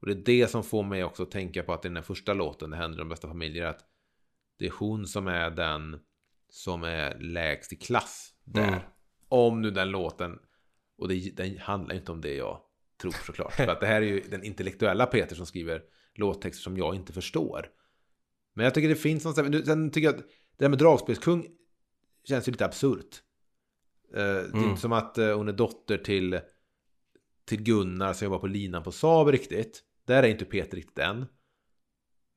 [SPEAKER 3] Och det är det som får mig också att tänka på att i den här första låten, Det händer i de bästa familjer, att det är hon som är den som är lägst i klass där.
[SPEAKER 2] Mm.
[SPEAKER 3] Om nu den låten, och det, den handlar inte om det jag tror såklart. För att det här är ju den intellektuella Peter som skriver låttexter som jag inte förstår. Men jag tycker det finns någonstans, sen tycker jag att det där med dragspelskung känns ju lite absurt. Eh, Det är
[SPEAKER 2] Mm.
[SPEAKER 3] inte som att eh, hon är dotter till, till Gunnar som jobbar på linan på Saab riktigt. Där är inte Peter riktigt än.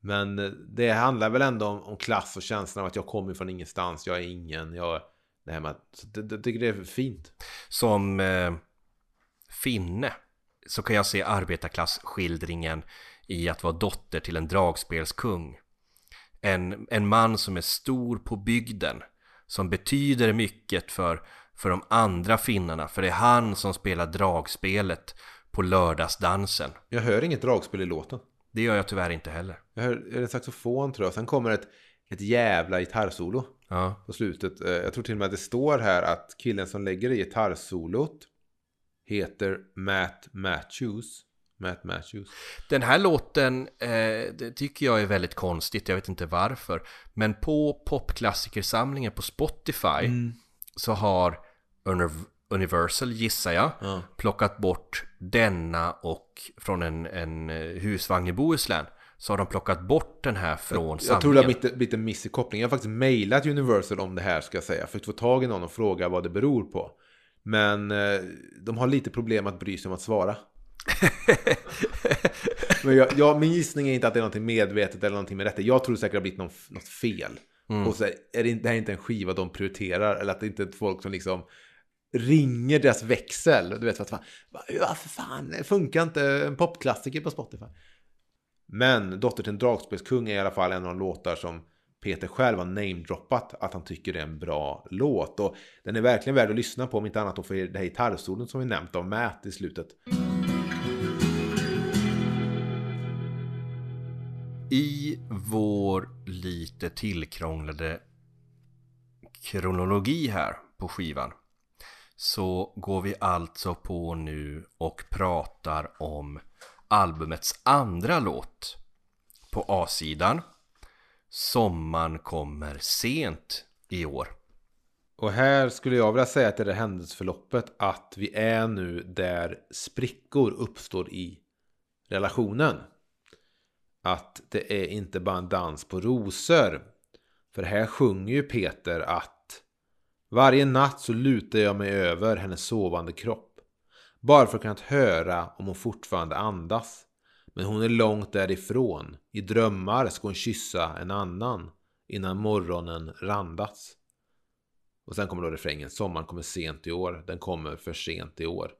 [SPEAKER 3] Men eh, det handlar väl ändå om, om klass och känslan av att jag kommer från ingenstans, jag är ingen, jag... Det här med att, det, det, tycker det är fint.
[SPEAKER 2] Som eh, finne så kan jag se arbetarklassskildringen i att vara dotter till en dragspelskung. En, en man som är stor på bygden, som betyder mycket för, för de andra finnarna, för det är han som spelar dragspelet på lördagsdansen.
[SPEAKER 3] Jag hör inget dragspel i låten.
[SPEAKER 2] Det gör jag tyvärr inte heller.
[SPEAKER 3] Jag hör, hör en saxofon tror jag. Sen kommer ett, ett jävla gitarrsolo
[SPEAKER 2] Ja.
[SPEAKER 3] på slutet. Eh, Jag tror till och med att det står här att killen som lägger i gitarrsolot heter Matt Matthews. Matt Matthews.
[SPEAKER 2] Den här låten eh, tycker jag är väldigt konstigt, jag vet inte varför. Men på popklassikersamlingen på Spotify så har Univ- Universal, gissar jag,
[SPEAKER 3] Ja.
[SPEAKER 2] plockat bort denna och från en, en eh, husvagn i Bohuslän. Så har de plockat bort den här från
[SPEAKER 3] Jag tror det har
[SPEAKER 2] samlingen.
[SPEAKER 3] blivit, blivit en miss i kopplingen. Jag har faktiskt mejlat Universal om det här ska jag säga. För att få tag i någon och fråga vad det beror på. Men eh, de har lite problem att bry sig om att svara. Men jag, jag, min gissning är inte att det är någonting medvetet eller någonting med detta. Jag tror säkert det har blivit någon, något fel. Och så är det, det här är inte en skiva de prioriterar. Eller att det inte är folk som liksom ringer deras växel. Du vet, vad fan, varför fan, det funkar inte en popklassiker på Spotify? Men Dotter till en dragspelskung är i alla fall en av de låtar som Peter själv har namedroppat att han tycker det är en bra låt. Och den är verkligen värd att lyssna på, om inte annat då för det här gitarrsolen som vi nämnt av Matt i slutet.
[SPEAKER 2] I vår lite tillkrånglade kronologi här på skivan så går vi alltså på nu och pratar om albumets andra låt på A-sidan. Sommaren kommer sent i år.
[SPEAKER 3] Och här skulle jag vilja säga att det är det händelseförloppet att vi är nu där sprickor uppstår i relationen. Att det är inte bara en dans på rosor. För här sjunger ju Peter att Varje natt så lutar jag mig över hennes sovande kropp. Bara för att kunna höra om hon fortfarande andas. Men hon är långt därifrån. I drömmar ska hon kyssa en annan. Innan morgonen randas. Och sen kommer då refrängen. Sommaren kommer sent i år. Den kommer för sent i år.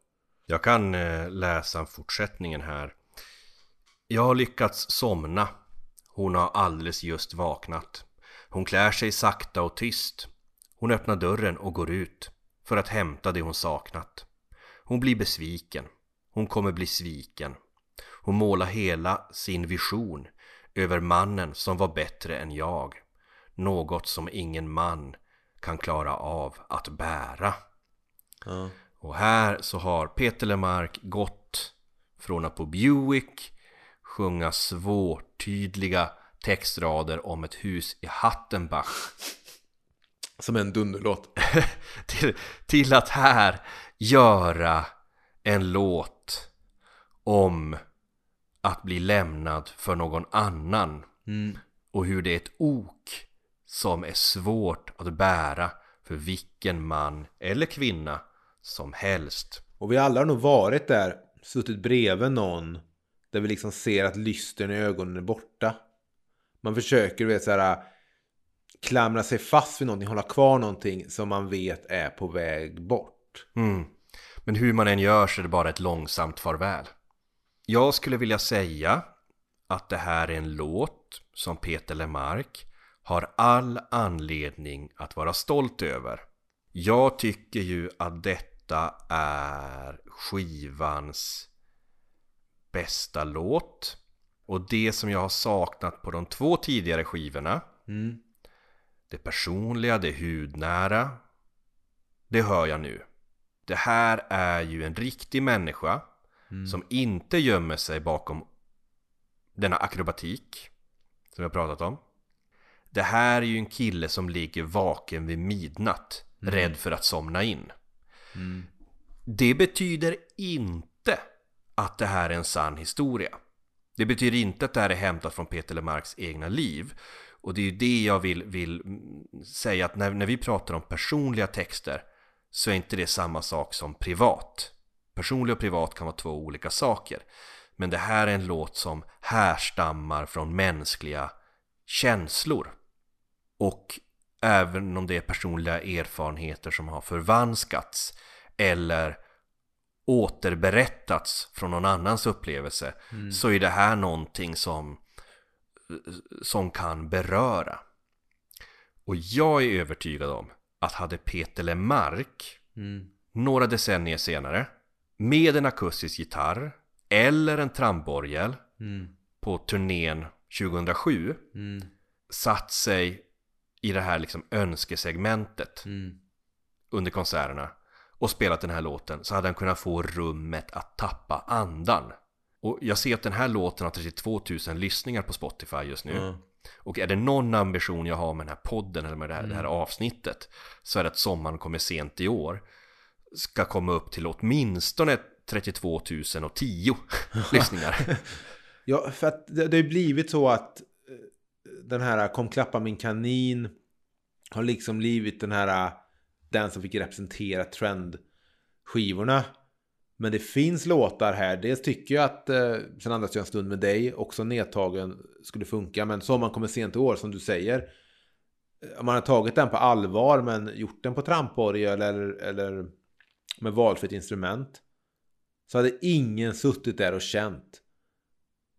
[SPEAKER 2] Jag kan eh, läsa fortsättningen här. Jag har lyckats somna. Hon har alldeles just vaknat. Hon klär sig sakta och tyst. Hon öppnar dörren och går ut för att hämta det hon saknat. Hon blir besviken. Hon kommer bli sviken. Hon målar hela sin vision över mannen som var bättre än jag. Något som ingen man kan klara av att bära.
[SPEAKER 3] Ja.
[SPEAKER 2] Och här så har Peter Lemark gått från att på Buick sjunga svårtydliga textrader om ett hus i Hattenbach
[SPEAKER 3] Som en dunderlåt.
[SPEAKER 2] till, till att här göra en låt om att bli lämnad för någon annan
[SPEAKER 3] Mm.
[SPEAKER 2] och hur det är ett ok som är svårt att bära för vilken man eller kvinna som helst.
[SPEAKER 3] Och vi alla har nog varit där, suttit bredvid någon där vi liksom ser att lysten i ögonen är borta. Man försöker, du vet, så här klamra sig fast vid någonting, hålla kvar någonting som man vet är på väg bort.
[SPEAKER 2] Mm. Men hur man än gör så är det bara ett långsamt farväl. Jag skulle vilja säga att det här är en låt som Peter Lemark har all anledning att vara stolt över. Jag tycker ju att detta är skivans bästa låt. Och det som jag har saknat på de två tidigare skivorna
[SPEAKER 3] Mm.
[SPEAKER 2] det personliga, det hudnära Det hör jag nu Det här är ju en riktig människa Som inte gömmer sig bakom Denna akrobatik Som jag pratat om. Det här är ju en kille som ligger vaken vid midnatt Rädd för att somna in. Det betyder inte att det här är en sann historia. Det betyder inte att det här är hämtat från Peter Lemarks egna liv. Och det är ju det jag vill, vill mm, säga att när, när vi pratar om personliga texter så är inte det samma sak som privat. Personlig och privat kan vara två olika saker. Men det här är en låt som härstammar från mänskliga känslor. Och även om det är personliga erfarenheter som har förvanskats eller återberättats från någon annans upplevelse så är det här någonting som, som kan beröra. Och jag är övertygad om att hade Peter Lemark
[SPEAKER 3] Mm.
[SPEAKER 2] några decennier senare med en akustisk gitarr eller en tramborgel
[SPEAKER 3] Mm.
[SPEAKER 2] på turnén 2007
[SPEAKER 3] Mm.
[SPEAKER 2] satt sig i det här liksom önskesegmentet
[SPEAKER 3] Mm.
[SPEAKER 2] under konserterna och spelat den här låten så hade han kunnat få rummet att tappa andan. Och jag ser att den här låten har 32 000 lyssningar på Spotify just nu. Och är det någon ambition jag har med den här podden eller med det här, det här
[SPEAKER 3] Mm.
[SPEAKER 2] avsnittet så är det att sommaren kommer sent i år ska komma upp till åtminstone 32 010 lyssningar.
[SPEAKER 3] Ja, för att det, har ju blivit så att eh, den här Kom klappa min kanin har liksom blivit den här den som fick representera trendskivorna. Men det finns låtar här. Dels tycker jag att eh, Sen andas jag en stund med dig också nedtagen skulle funka. Men Sommaren kommer sent i år som du säger. Eh, om man har tagit den på allvar men gjort den på tramporgel eller, eller med valfritt instrument. Så hade ingen suttit där och känt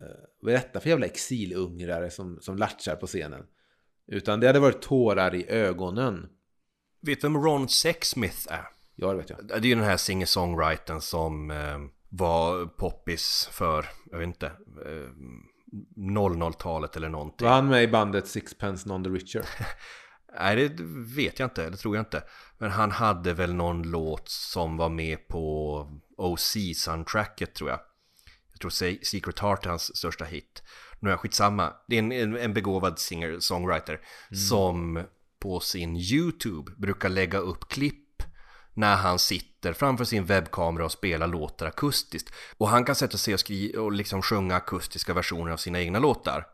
[SPEAKER 3] eh, vad är detta för jävla exilungrare som, som latchar på scenen? Utan det hade varit tårar i ögonen.
[SPEAKER 2] Vet du vem Ron Sexsmith är?
[SPEAKER 3] Ja, det vet jag.
[SPEAKER 2] Det är ju den här singer-songwritern som eh, var poppis för, jag vet inte, eh, 00-talet eller någonting.
[SPEAKER 3] Var han med i bandet Sixpence Non the Richer?
[SPEAKER 2] Nej, det vet jag inte, det tror jag inte. Men han hade väl någon låt som var med på OC-soundtracket tror jag. Jag tror Se- Secret Heart är hans största hit. Nu är jag skitsamma. Det är en, en, begåvad singer-songwriter som på sin YouTube brukar lägga upp klipp när han sitter framför sin webbkamera och spelar låtar akustiskt. Och han kan sätta sig och, skri- och liksom sjunga akustiska versioner av sina egna låtar.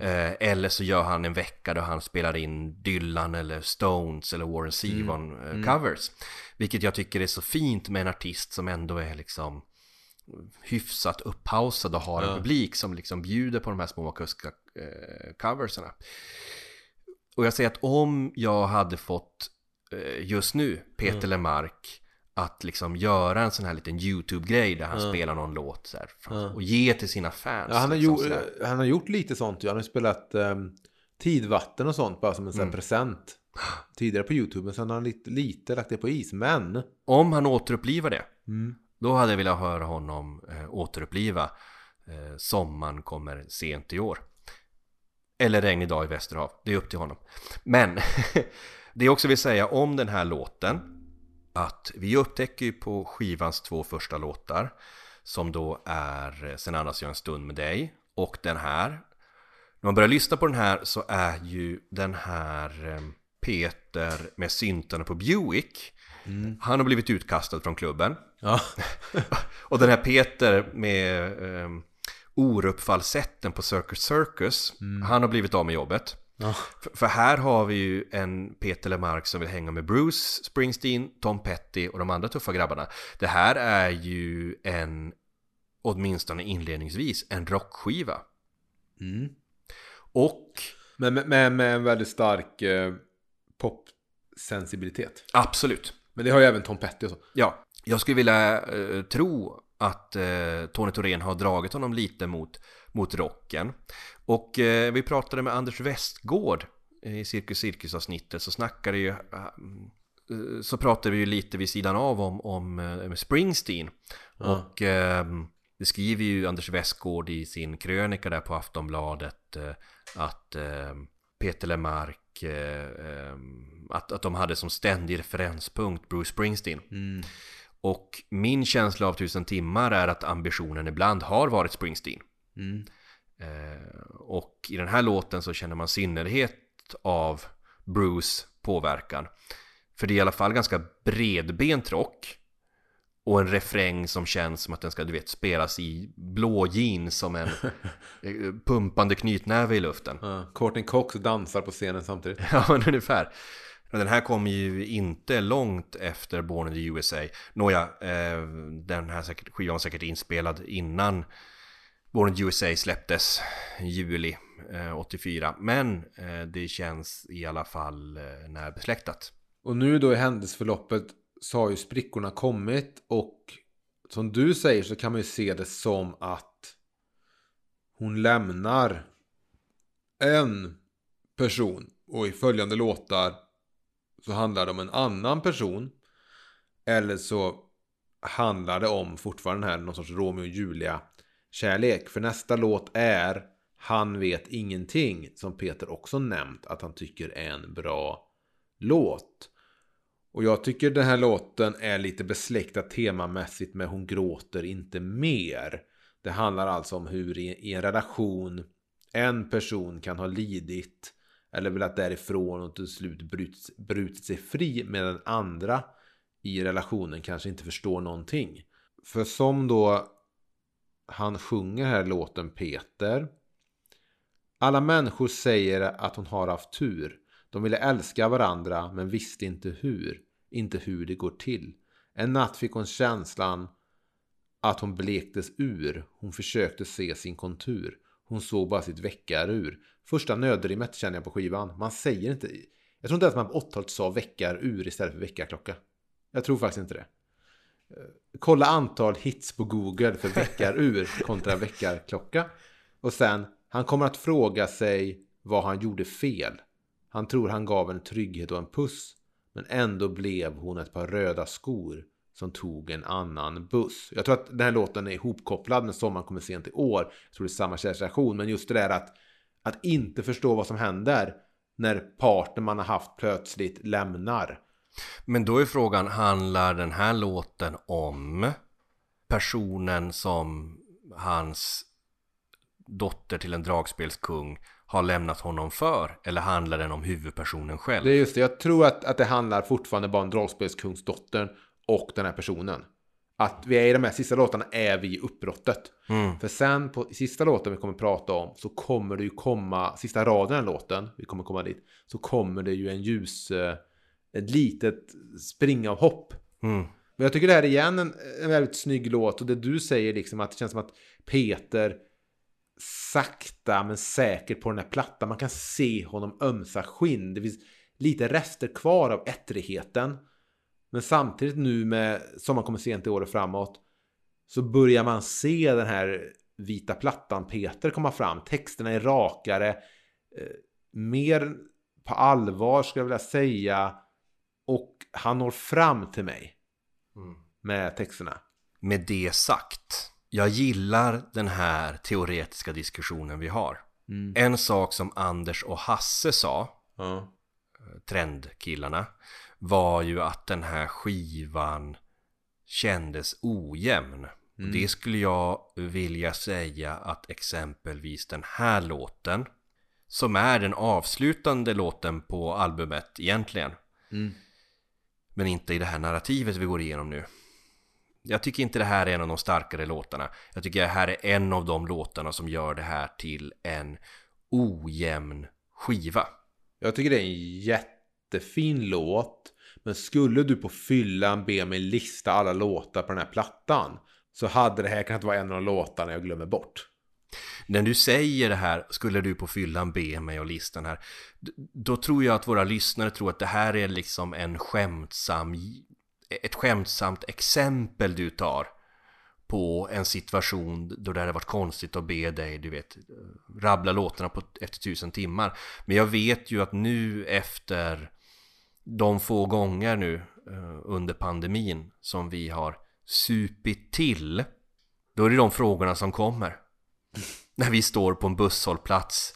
[SPEAKER 2] Eh, eller så gör han en vecka då han spelar in Dylan eller Stones eller Warren Zevon eh, covers. Vilket jag tycker är så fint med en artist som ändå är liksom hyfsat upphausad och har en
[SPEAKER 3] Ja.
[SPEAKER 2] publik som liksom bjuder på de här små akustiska eh, coverserna. Och jag säger att om jag hade fått just nu Peter
[SPEAKER 3] Mm.
[SPEAKER 2] Lemark att liksom göra en sån här liten YouTube-grej där han
[SPEAKER 3] Ja.
[SPEAKER 2] spelar någon låt så här, och ge till sina fans.
[SPEAKER 3] Ja, han, har
[SPEAKER 2] liksom,
[SPEAKER 3] gjort,
[SPEAKER 2] sådär.
[SPEAKER 3] han har gjort lite sånt. ju. Han har spelat um, Tidvatten och sånt bara som en sån här
[SPEAKER 2] Mm.
[SPEAKER 3] present. Tidigare på YouTube. Men sen har han lite, lite lagt det på is. Men...
[SPEAKER 2] Om han återupplivar det,
[SPEAKER 3] Mm.
[SPEAKER 2] då hade jag velat höra honom eh, återuppliva eh, Sommaren kommer sent i år. Eller Regnig dag i Västerhav, det är upp till honom. Men det jag också vill säga om den här låten, att vi upptäcker ju på skivans två första låtar, som då är eh, Sen andas jag en stund med dig, och den här. När man börjar lyssna på den här så är ju den här eh, Peter med syntarna på Buick, han har blivit utkastad från klubben.
[SPEAKER 3] Ja.
[SPEAKER 2] Och den här Peter med eh, Orup-falsetten på Circus Circus, han har blivit av med jobbet.
[SPEAKER 3] Ja.
[SPEAKER 2] För, för här har vi ju en Peter Lemark som vill hänga med Bruce Springsteen, Tom Petty och de andra tuffa grabbarna. Det här är ju en, åtminstone inledningsvis, en rockskiva.
[SPEAKER 3] Mm.
[SPEAKER 2] Och
[SPEAKER 3] Men med, med, med en väldigt stark eh, popsensibilitet.
[SPEAKER 2] absolut,
[SPEAKER 3] Men det har ju även Tom Petty och så.
[SPEAKER 2] Ja, jag skulle vilja eh, tro att eh, Tony Thorén har dragit honom lite mot, mot rocken. Och eh, vi pratade med Anders Westgård i Cirkus Cirkus-avsnittet så snackade ju eh, så pratade vi ju lite vid sidan av om, om eh, Springsteen.
[SPEAKER 3] Ja.
[SPEAKER 2] Och eh, det skriver ju Anders Westgård i sin krönika där på Aftonbladet eh, att eh, Peter Lemark eh, eh, att, att de hade som ständig referenspunkt Bruce Springsteen.
[SPEAKER 3] Mm.
[SPEAKER 2] Och min känsla av tusen timmar är att ambitionen ibland har varit Springsteen.
[SPEAKER 3] Mm.
[SPEAKER 2] Eh, och i den här låten så känner man synnerhet av Bruce påverkan. För det är i alla fall ganska bredbent rock. Och en refräng som känns som att den ska, du vet, spelas i blå jeans som en eh, pumpande knytnäve i luften.
[SPEAKER 3] Ja, Courtney Cox dansar på scenen samtidigt.
[SPEAKER 2] Ja, men ungefär. Men den här kom ju inte långt efter Born in the USA. Nåja, eh, den här skivan var säkert inspelad innan Born in USA släpptes i juli eh, 84. Men eh, det känns i alla fall eh, närbesläktat.
[SPEAKER 3] Och nu då i händelseförloppet så har ju sprickorna kommit och som du säger så kan man ju se det som att hon lämnar en person och i följande låtar så handlar det om en annan person eller så handlar det om fortfarande här någon sorts Romeo och Julia kärlek. För nästa låt är Han vet ingenting som Peter också nämnt att han tycker är en bra låt. Och jag tycker den här låten är lite besläktad temamässigt med Hon gråter inte mer. Det handlar alltså om hur i, en relation en person kan ha lidit eller velat därifrån och till slut brutit, brutit sig fri medan den andra i relationen kanske inte förstår någonting. För som då han sjunger här låten Peter. Alla människor säger att hon har haft tur. De ville älska varandra men visste inte hur. Inte hur det går till. En natt fick hon känslan att hon blektes ur. Hon försökte se sin kontur. Hon såg bara sitt väckarur. Första nödrimmet känner jag på skivan. Man säger inte... Jag tror inte att man på 80-talet sa väckarur istället för väckarklocka. Jag tror faktiskt inte det. Kolla antal hits på Google för väckarur kontra väckarklocka. Och sen, han kommer att fråga sig vad han gjorde fel. Han tror han gav en trygghet och en puss. Men ändå blev hon ett par röda skor som tog en annan buss. Jag tror att den här låten är ihopkopplad med Sommaren kommer sent i år. Jag tror det är samma kärleksreaktion. Men just det där att, att inte förstå vad som händer när partner man har haft plötsligt lämnar.
[SPEAKER 2] Men då är frågan, handlar den här låten om personen som hans dotter till en dragspelskung har lämnat honom för? Eller handlar den om huvudpersonen själv?
[SPEAKER 3] Det är just det, jag tror att, att det handlar fortfarande bara om dragspelskungsdottern och den här personen. Att vi är i de här sista låtarna är vi i uppbrottet.
[SPEAKER 2] Mm.
[SPEAKER 3] För sen på sista låten vi kommer prata om så kommer det ju komma, sista raden av låten, vi kommer komma dit, så kommer det ju en ljus, eh, ett litet springavhopp.
[SPEAKER 2] Mm.
[SPEAKER 3] Men jag tycker det här är igen en, en väldigt snygg låt och det du säger liksom att det känns som att Peter sakta men säkert på den här plattan, man kan se honom ömsa skinn. Det finns lite rester kvar av ettrigheten. Men samtidigt nu med Sommaren kommer sent i år och framåt så börjar man se den här vita plattan Peter komma fram. Texterna är rakare, eh, mer på allvar skulle jag vilja säga. Och han når fram till mig med texterna.
[SPEAKER 2] Med det sagt, jag gillar den här teoretiska diskussionen vi har. En sak som Anders och Hasse sa,
[SPEAKER 3] Ja.
[SPEAKER 2] trendkillarna, var ju att den här skivan kändes ojämn. Och Det skulle jag vilja säga att exempelvis den här låten, som är den avslutande låten på albumet egentligen, men inte i det här narrativet vi går igenom nu. Jag tycker inte det här är en av de starkare låtarna. Jag tycker det här är en av de låtarna som gör det här till en ojämn skiva.
[SPEAKER 3] Jag tycker det är en jättefin låt. Men skulle du på fyllan be mig lista alla låtar på den här plattan. Så hade det här kunnat vara en av de låtarna jag glömmer bort.
[SPEAKER 2] När du säger det här, skulle du på fyllan be mig och listan här, då tror jag att våra lyssnare tror att det här är liksom en skämtsam, ett skämtsamt exempel du tar på en situation då det hade varit konstigt att be dig, du vet, rabbla låtarna på efter tusen timmar. Men jag vet ju att nu efter de få gånger nu eh, under pandemin som vi har supit till, då är det de frågorna som kommer. När vi står på en busshållplats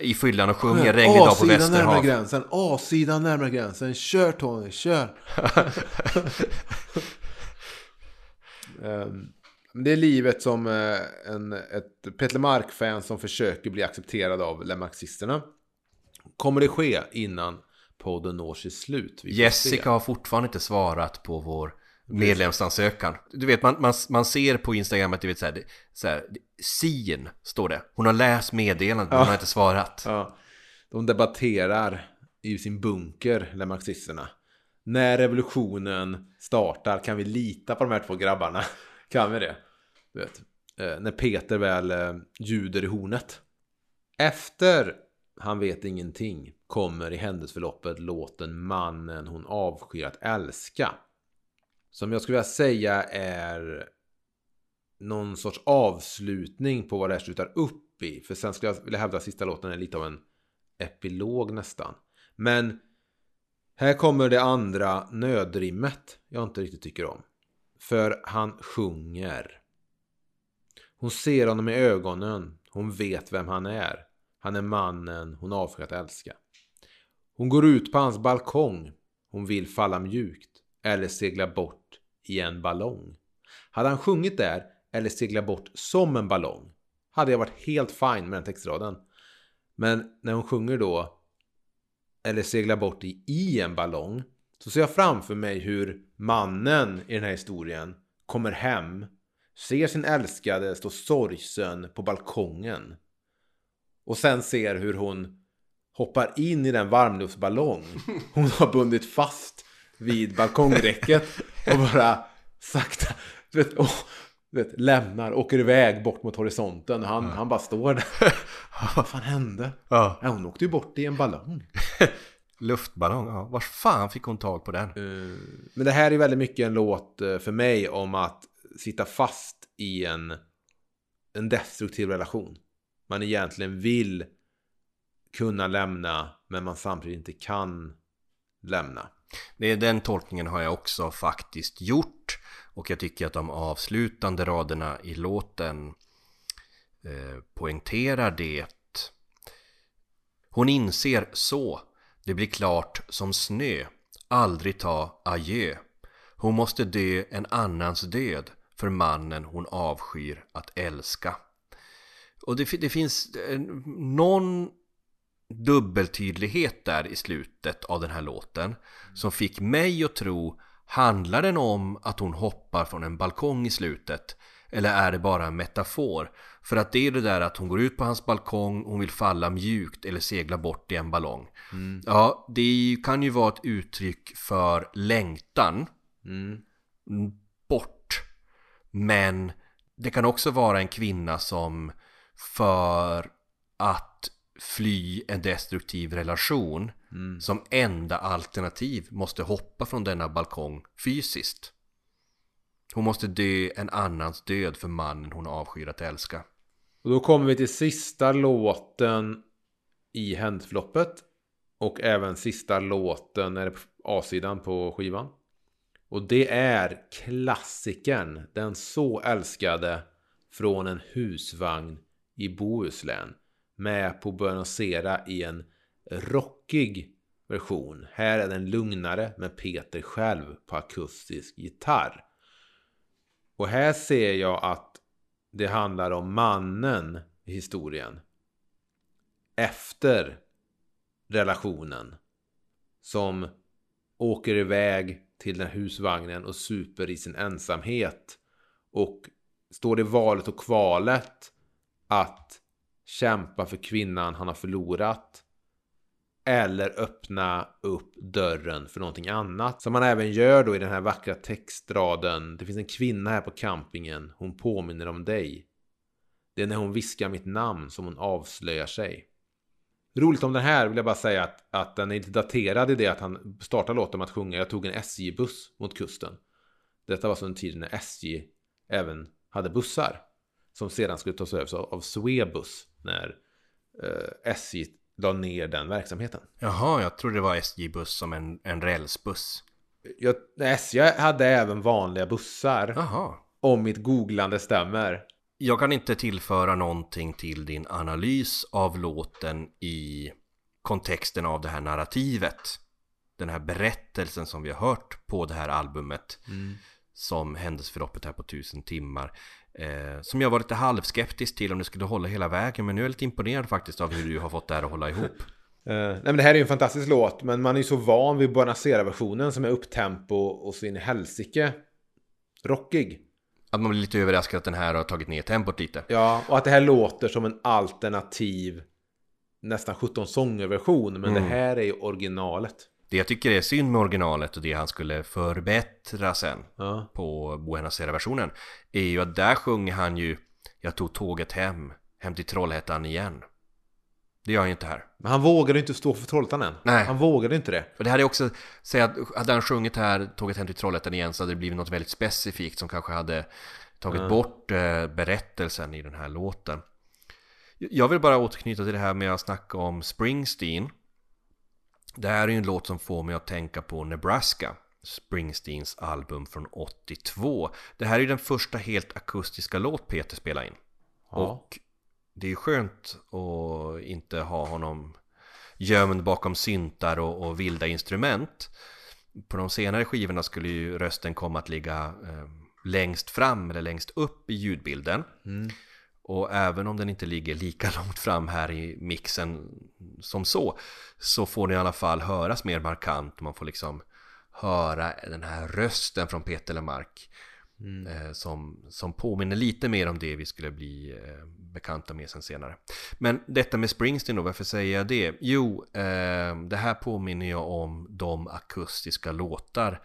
[SPEAKER 2] i fyllan och sjunger regnig dag på
[SPEAKER 3] A-sidan närmare
[SPEAKER 2] Västerhav.
[SPEAKER 3] gränsen, A-sidan närmare gränsen. Kör Tony, kör! Ehm, det är livet som eh, en, ett Peter Mark-fan som försöker bli accepterad av Lemarxisterna. Kommer det ske innan podden når sitt slut?
[SPEAKER 2] Jessica
[SPEAKER 3] se.
[SPEAKER 2] har fortfarande inte svarat på vår medlemsansökan. Du vet, man, man, man ser på Instagram att du vet så här, så här Sien står det. Hon har läst meddelandet men hon har inte svarat.
[SPEAKER 3] Ja, de debatterar i sin bunker, de marxisterna. När revolutionen startar, kan vi lita på de här två grabbarna? Kan vi det? Du vet, eh, när Peter väl eh, ljuder i hornet. Efter Han vet ingenting kommer i händelseförloppet låten Mannen hon avskyr att älska. Som jag skulle vilja säga är någon sorts avslutning på vad det här slutar upp i. För sen skulle jag vilja hävda att sista låten är lite av en epilog nästan. Men här kommer det andra nödrimmet jag inte riktigt tycker om. För han sjunger. Hon ser honom i ögonen. Hon vet vem han är. Han är mannen hon avskyr att älska. Hon går ut på hans balkong. Hon vill falla mjukt. Eller segla bort i en ballong. Hade han sjungit där eller seglat bort som en ballong hade jag varit helt fine med den textraden. Men när hon sjunger då eller seglar bort i, i en ballong så ser jag framför mig hur mannen i den här historien kommer hem ser sin älskade stå sorgsen på balkongen och sen ser hur hon hoppar in i den varmluftsballong hon har bundit fast vid balkongräcket och bara sakta du vet, åh, du vet, lämnar, åker iväg bort mot horisonten. Han, han bara står där. Vad fan hände?
[SPEAKER 2] Ja.
[SPEAKER 3] Ja, hon åkte ju bort i en ballong.
[SPEAKER 2] Luftballong, ja. Var fan fick hon tag på den?
[SPEAKER 3] Eh, Men det här är väldigt mycket en låt eh, för mig om att sitta fast i en, en destruktiv relation. Man egentligen vill kunna lämna men man samtidigt inte kan lämna.
[SPEAKER 2] Det är den tolkningen har jag också faktiskt gjort. Och jag tycker att de avslutande raderna i låten eh, poängterar det. Hon inser så. Det blir klart som snö. Aldrig ta adjö. Hon måste dö en annans död för mannen hon avskyr att älska. Och det, det finns eh, någon dubbeltydlighet där i slutet av den här låten som fick mig att tro handlar den om att hon hoppar från en balkong i slutet eller är det bara en metafor? För att det är det där att hon går ut på hans balkong, hon vill falla mjukt eller segla bort i en ballong. Ja, det kan ju vara ett uttryck för längtan
[SPEAKER 3] Mm.
[SPEAKER 2] bort. Men det kan också vara en kvinna som för att fly en destruktiv relation som enda alternativ måste hoppa från denna balkong fysiskt. Hon måste dö en annans död för mannen hon avskyr att älska.
[SPEAKER 3] Och då kommer vi till sista låten i händelseförloppet. Och även sista låten, är A-sidan på skivan. Och det är klassikern, den så älskade från en husvagn i Bohuslän. Med på Buonasera i en rockig version. Här är den lugnare med Peter själv på akustisk gitarr. Och här ser jag att det handlar om mannen i historien. Efter relationen. Som åker iväg till den här husvagnen och super i sin ensamhet. Och står i valet och kvalet att kämpa för kvinnan han har förlorat. Eller öppna upp dörren för någonting annat. Som man även gör då i den här vackra textraden. Det finns en kvinna här på campingen. Hon påminner om dig. Det är när hon viskar mitt namn som hon avslöjar sig. Roligt om den här vill jag bara säga att, att den är inte daterad i det att han startar låten med att sjunga Jag tog en SJ-buss mot kusten. Detta var så en tid när SJ även hade bussar. Som sedan skulle tas över av Swebus när eh, SJ la ner den verksamheten.
[SPEAKER 2] Jaha, jag trodde det var SJ-buss som en, en rälsbuss.
[SPEAKER 3] Jag, SJ hade även vanliga bussar.
[SPEAKER 2] Jaha.
[SPEAKER 3] Om mitt googlande stämmer.
[SPEAKER 2] Jag kan inte tillföra någonting till din analys av låten i kontexten av det här narrativet. Den här berättelsen som vi har hört på det här albumet. Som händelseförloppet här på tusen timmar. Eh, som jag var lite halvskeptisk till om det skulle hålla hela vägen. Men nu är jag lite imponerad faktiskt av hur du har fått det här att hålla ihop.
[SPEAKER 3] Eh, nej men det här är ju en fantastisk låt, men man är ju så van vid Buonasera-versionen som är upptempo och så in i helsike rockig.
[SPEAKER 2] Att man blir lite överraskad att den här har tagit ner tempot lite.
[SPEAKER 3] Ja, och att det här låter som en alternativ nästan 17 sånger-version. Men
[SPEAKER 2] Mm.
[SPEAKER 3] det här är ju originalet.
[SPEAKER 2] Det jag tycker är synd med originalet och det han skulle förbättra sen
[SPEAKER 3] Ja.
[SPEAKER 2] på Buenos Aires-versionen är ju att där sjunger han ju Jag tog tåget hem, hem till Trollhättan igen. Det gör han ju inte här.
[SPEAKER 3] Men han vågade inte stå för Trollhättan än.
[SPEAKER 2] Nej.
[SPEAKER 3] Han vågade inte det.
[SPEAKER 2] För det hade jag också, säga att hade han sjungit här, tåget hem till Trollhättan igen så hade det blivit något väldigt specifikt som kanske hade tagit bort eh, berättelsen i den här låten. Jag vill bara återknyta till det här med att snacka om Springsteen. Det här är ju en låt som får mig att tänka på Nebraska. Springsteens album från 82. Det här är ju den första helt akustiska låt Peter spelade in.
[SPEAKER 3] Ja.
[SPEAKER 2] Och det är ju skönt att inte ha honom gömd bakom syntar och, och vilda instrument. På de senare skivorna skulle ju rösten komma att ligga eh, längst fram eller längst upp i ljudbilden. Och även om den inte ligger lika långt fram här i mixen som så, så får den i alla fall höras mer markant. Man får liksom höra den här rösten från Peter Lemark. Eh, som, som påminner lite mer om det vi skulle bli eh, bekanta med sen senare. Men detta med Springsteen då, varför säger jag det? Jo, eh, det här påminner jag om de akustiska låtar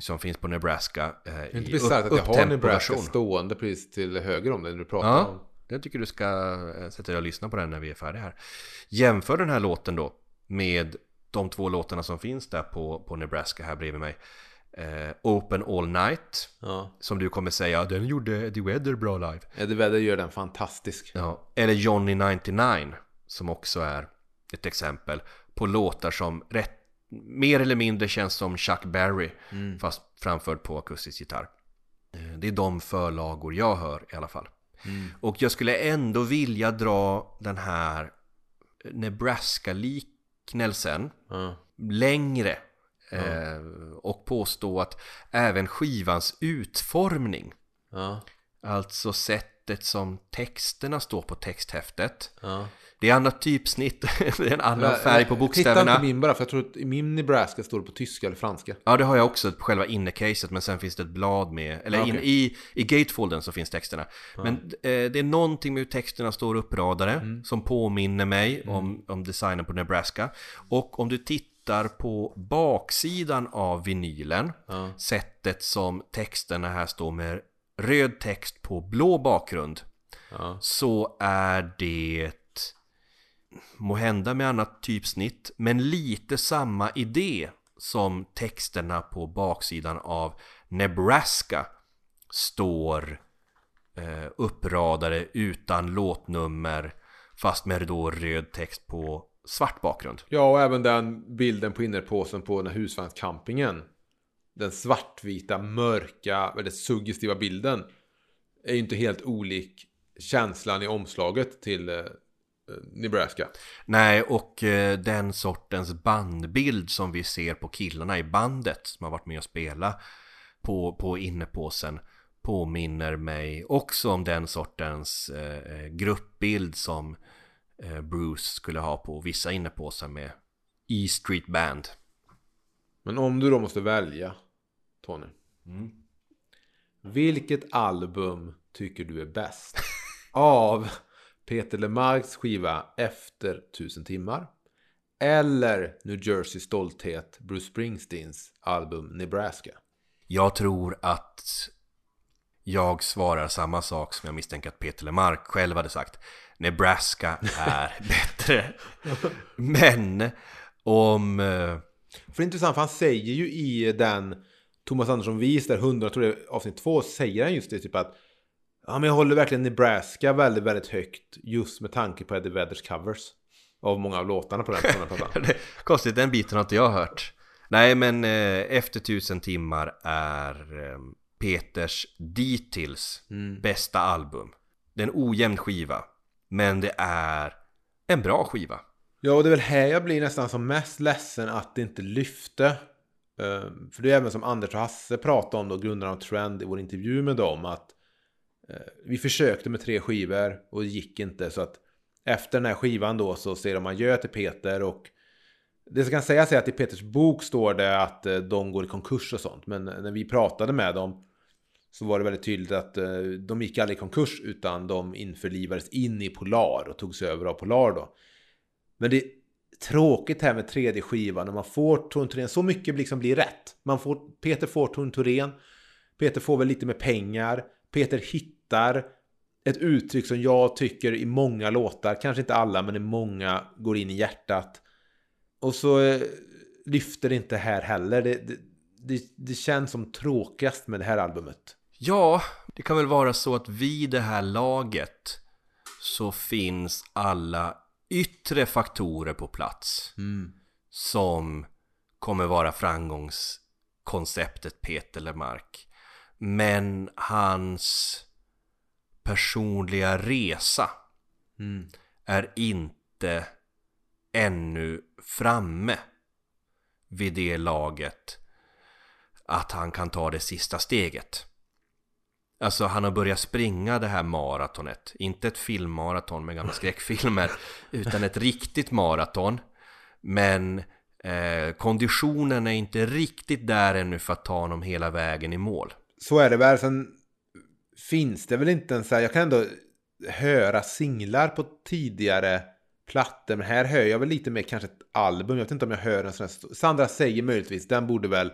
[SPEAKER 2] som finns på Nebraska. Eh,
[SPEAKER 3] Det är inte bisarrt att jag har Nebraska stående precis till höger om det när du pratar
[SPEAKER 2] Ja,
[SPEAKER 3] om.
[SPEAKER 2] jag tycker du ska eh, sätta dig och lyssna på den när vi är färdiga här. Jämför den här låten då med de två låtarna som finns där på, på Nebraska här bredvid mig. Eh, Open All Night,
[SPEAKER 3] Ja.
[SPEAKER 2] som du kommer säga, den gjorde Eddie Vedder bra live.
[SPEAKER 3] Eddie Vedder gör den fantastisk.
[SPEAKER 2] Ja, eller Johnny 99, som också är ett exempel på låtar som rätt, mer eller mindre känns som Chuck Berry, fast framförd på akustisk gitarr. Eh, Det är de förlagor jag hör i alla fall. Och jag skulle ändå vilja dra den här Nebraska-liknelsen
[SPEAKER 3] Ja.
[SPEAKER 2] längre eh, och påstå att även skivans utformning, alltså sättet som texterna står på texthäftet. Det är annat typsnitt, det är en annan färg på bokstäverna.
[SPEAKER 3] inte min bara, för jag tror att i min Nebraska står det på tyska eller franska.
[SPEAKER 2] Ja, det har jag också på själva innercaset, men sen finns det ett blad med, eller
[SPEAKER 3] Ja,
[SPEAKER 2] in,
[SPEAKER 3] okej.
[SPEAKER 2] i, i gatefolden så finns texterna. Men eh, det är någonting med hur texterna står uppradade
[SPEAKER 3] Mm.
[SPEAKER 2] som påminner mig om, om designen på Nebraska. Och om du tittar på baksidan av vinylen,
[SPEAKER 3] Ja.
[SPEAKER 2] sättet som texterna här står med röd text på blå bakgrund, så är det må hända med annat typsnitt, men lite samma idé som texterna på baksidan av Nebraska står eh, uppradade utan låtnummer fast med då röd text på svart bakgrund.
[SPEAKER 3] ja, och även den bilden på innerpåsen på den här husvagnscampingen. Den svartvita, mörka, väldigt suggestiva bilden. Är ju inte helt olik känslan i omslaget till eh, Nebraska.
[SPEAKER 2] Nej, och eh, den sortens bandbild som vi ser på killarna i bandet som har varit med och spela på, på innepåsen påminner mig också om den sortens eh, gruppbild som eh, Bruce skulle ha på vissa innepåsar med E Street Band.
[SPEAKER 3] Men om du då måste välja, Tony. Vilket album tycker du är bäst? Av Peter Lemarks skiva Efter tusen timmar? Eller New Jersey stolthet, Bruce Springsteens album Nebraska?
[SPEAKER 2] Jag tror att jag svarar samma sak som jag misstänker att Peter Lemark själv hade sagt. Nebraska är bättre. Men om... eh,
[SPEAKER 3] För det är intressant, för han säger ju i den Thomas Andersson vis där 100, jag tror är avsnitt 2, säger han just det typ att Ja men jag håller verkligen Nebraska väldigt, väldigt högt just med tanke på Eddie Vedders covers. Av många av låtarna på den, på den plattan.
[SPEAKER 2] Konstigt, den biten har inte jag hört. Nej, men eh, Efter tusen timmar är eh, Peters dittills bästa album. Det är en ojämn skiva, men det är en bra skiva.
[SPEAKER 3] Ja, och det är väl här jag blir nästan som mest ledsen att det inte lyfte. Eh, För det är även som Anders och Hasse pratade om då, grundarna av Trend i vår intervju med dem, att Eh, vi försökte med tre skivor och det gick inte. Så att efter den här skivan då så säger de adjö till Peter och Det som kan sägas är att i Peters bok står det att eh, de går i konkurs och sånt. Men eh, när vi pratade med dem så var det väldigt tydligt att de gick aldrig i konkurs utan de införlivades in i Polar och togs över av Polar då. Men det är tråkigt här med tredje skivan när man får Torn Thorén, så mycket liksom blir rätt. Man får, Peter får Torn Thorén, Peter får väl lite med pengar, Peter hittar ett uttryck som jag tycker i många låtar, kanske inte alla men i många går in i hjärtat. Och så eh, lyfter det inte här heller. Det, det, det, känns som tråkigast med det här albumet.
[SPEAKER 2] Ja, det kan väl vara så att vid det här laget så finns alla yttre faktorer på plats som kommer vara framgångskonceptet Peter Lemark. Men hans personliga resa är inte ännu framme vid det laget att han kan ta det sista steget. Alltså han har börjat springa det här maratonet. Inte ett filmmaraton med gamla skräckfilmer. utan ett riktigt maraton. Men eh, konditionen är inte riktigt där ännu för att ta honom hela vägen i mål.
[SPEAKER 3] Så är det väl. Sen finns det väl inte en så här, jag kan ändå höra singlar på tidigare plattor. Men här hör jag väl lite mer kanske ett album. Jag vet inte om jag hör en sån här. Sandra säger möjligtvis, den borde väl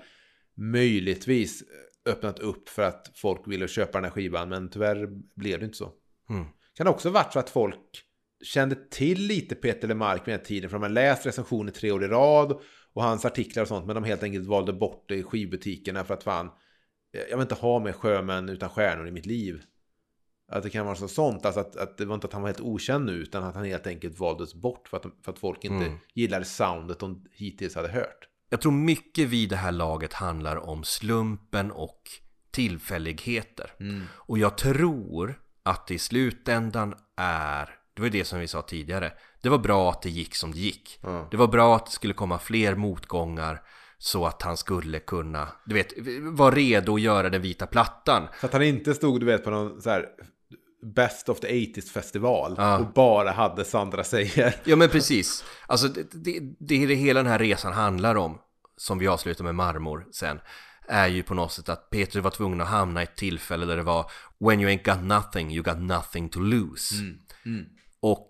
[SPEAKER 3] möjligtvis öppnat upp för att folk ville köpa den här skivan. Men tyvärr blev det inte så.
[SPEAKER 2] Mm.
[SPEAKER 3] Kan också varit så att folk kände till lite Peter Lemark vid den tiden. För de har läst recensioner tre år i rad. Och hans artiklar och sånt. Men de helt enkelt valde bort det i skivbutikerna för att fan. Jag vill inte ha med sjömän utan stjärnor i mitt liv. Att det kan vara så sånt. Alltså att, att det var inte att han var helt okänd nu. Utan att han helt enkelt valdes bort. För att, för att folk inte
[SPEAKER 2] Mm.
[SPEAKER 3] gillade soundet de hittills hade hört.
[SPEAKER 2] Jag tror mycket vid det här laget handlar om slumpen och tillfälligheter. Och jag tror att det i slutändan är, det var det som vi sa tidigare, det var bra att det gick som det gick.
[SPEAKER 3] Ja.
[SPEAKER 2] Det var bra att det skulle komma fler motgångar så att han skulle kunna, du vet, vara redo att göra den vita plattan.
[SPEAKER 3] Så att han inte stod, du vet, på någon så här Best of the 80s festival.
[SPEAKER 2] Ja.
[SPEAKER 3] Och bara hade Sandra säger.
[SPEAKER 2] Ja men precis. Alltså det, det, det, det hela den här resan handlar om, som vi avslutar med marmor sen, är ju på något sätt att Peter var tvungen att hamna i ett tillfälle där det var When you ain't got nothing, you got nothing to lose. Och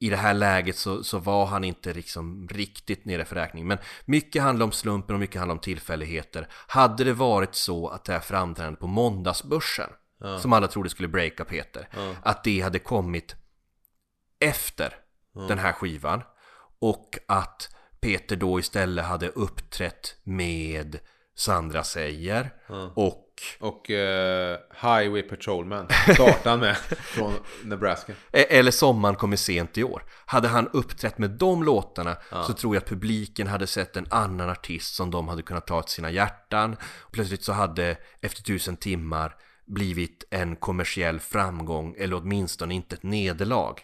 [SPEAKER 2] i det här läget så, så var han inte liksom riktigt nere för räkning. Men mycket handlar om slumpen och mycket handlar om tillfälligheter. Hade det varit så att det här framträdandet på måndagsbörsen, som alla trodde skulle breaka Peter, att det hade kommit efter den här skivan och att Peter då istället hade uppträtt med Sandra Säger och
[SPEAKER 3] Och eh, Highway Patrolman startade han med från Nebraska.
[SPEAKER 2] E- Eller Sommaren kommer sent i år. Hade han uppträtt med de låtarna så tror jag att publiken hade sett en annan artist som de hade kunnat ta till sina hjärtan. Plötsligt så hade Efter tusen timmar blivit en kommersiell framgång eller åtminstone inte ett nederlag.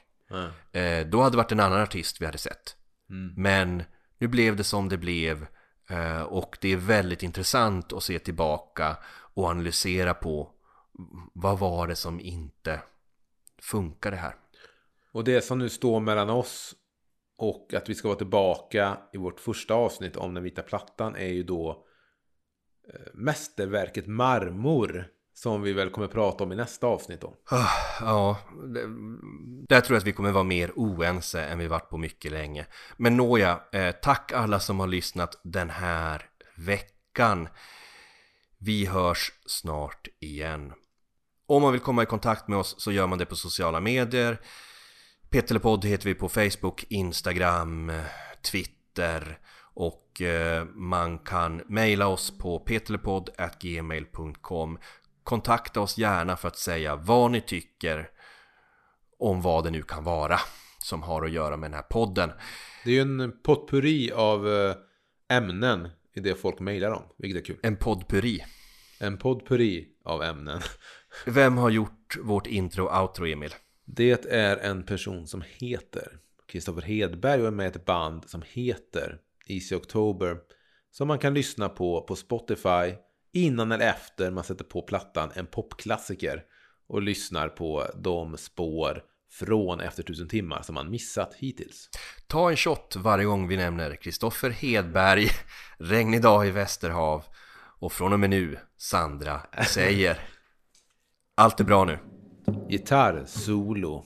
[SPEAKER 2] Eh, då hade det varit en annan artist vi hade sett. Men nu blev det som det blev eh, och det är väldigt intressant att se tillbaka och analysera på vad var det som inte funkade här.
[SPEAKER 3] Och det som nu står mellan oss och att vi ska vara tillbaka i vårt första avsnitt om den vita plattan är ju då eh, mästerverket Marmor. Som vi väl kommer prata om i nästa avsnitt då.
[SPEAKER 2] Ah, Ja, det- där tror jag att vi kommer vara mer oense än vi varit på mycket länge. Men nåja, eh, tack alla som har lyssnat den här veckan. Vi hörs snart igen. Om man vill komma i kontakt med oss så gör man det på sociala medier. Petelepodd heter vi på Facebook, Instagram, Twitter och eh, man kan mejla oss på petelepodd.gmail.com Kontakta oss gärna för att säga vad ni tycker om vad det nu kan vara som har att göra med den här podden.
[SPEAKER 3] Det är ju en potpurri av eh, ämnen i det folk mejlar om. Vilket är kul.
[SPEAKER 2] En poddpuri.
[SPEAKER 3] En potpurri av ämnen.
[SPEAKER 2] Vem har gjort vårt intro och outro, Emil?
[SPEAKER 3] Det är en person som heter Kristoffer Hedberg och är med i ett band som heter Easy October. Som man kan lyssna på på Spotify innan eller efter man sätter på plattan en popklassiker. Och lyssnar på de spår från Efter tusen timmar som man missat hittills.
[SPEAKER 2] Ta en shot varje gång vi nämner Kristoffer Hedberg, Regnig dag i Västerhav och från och med nu Sandra säger Allt är bra nu.
[SPEAKER 3] Gitarr, solo.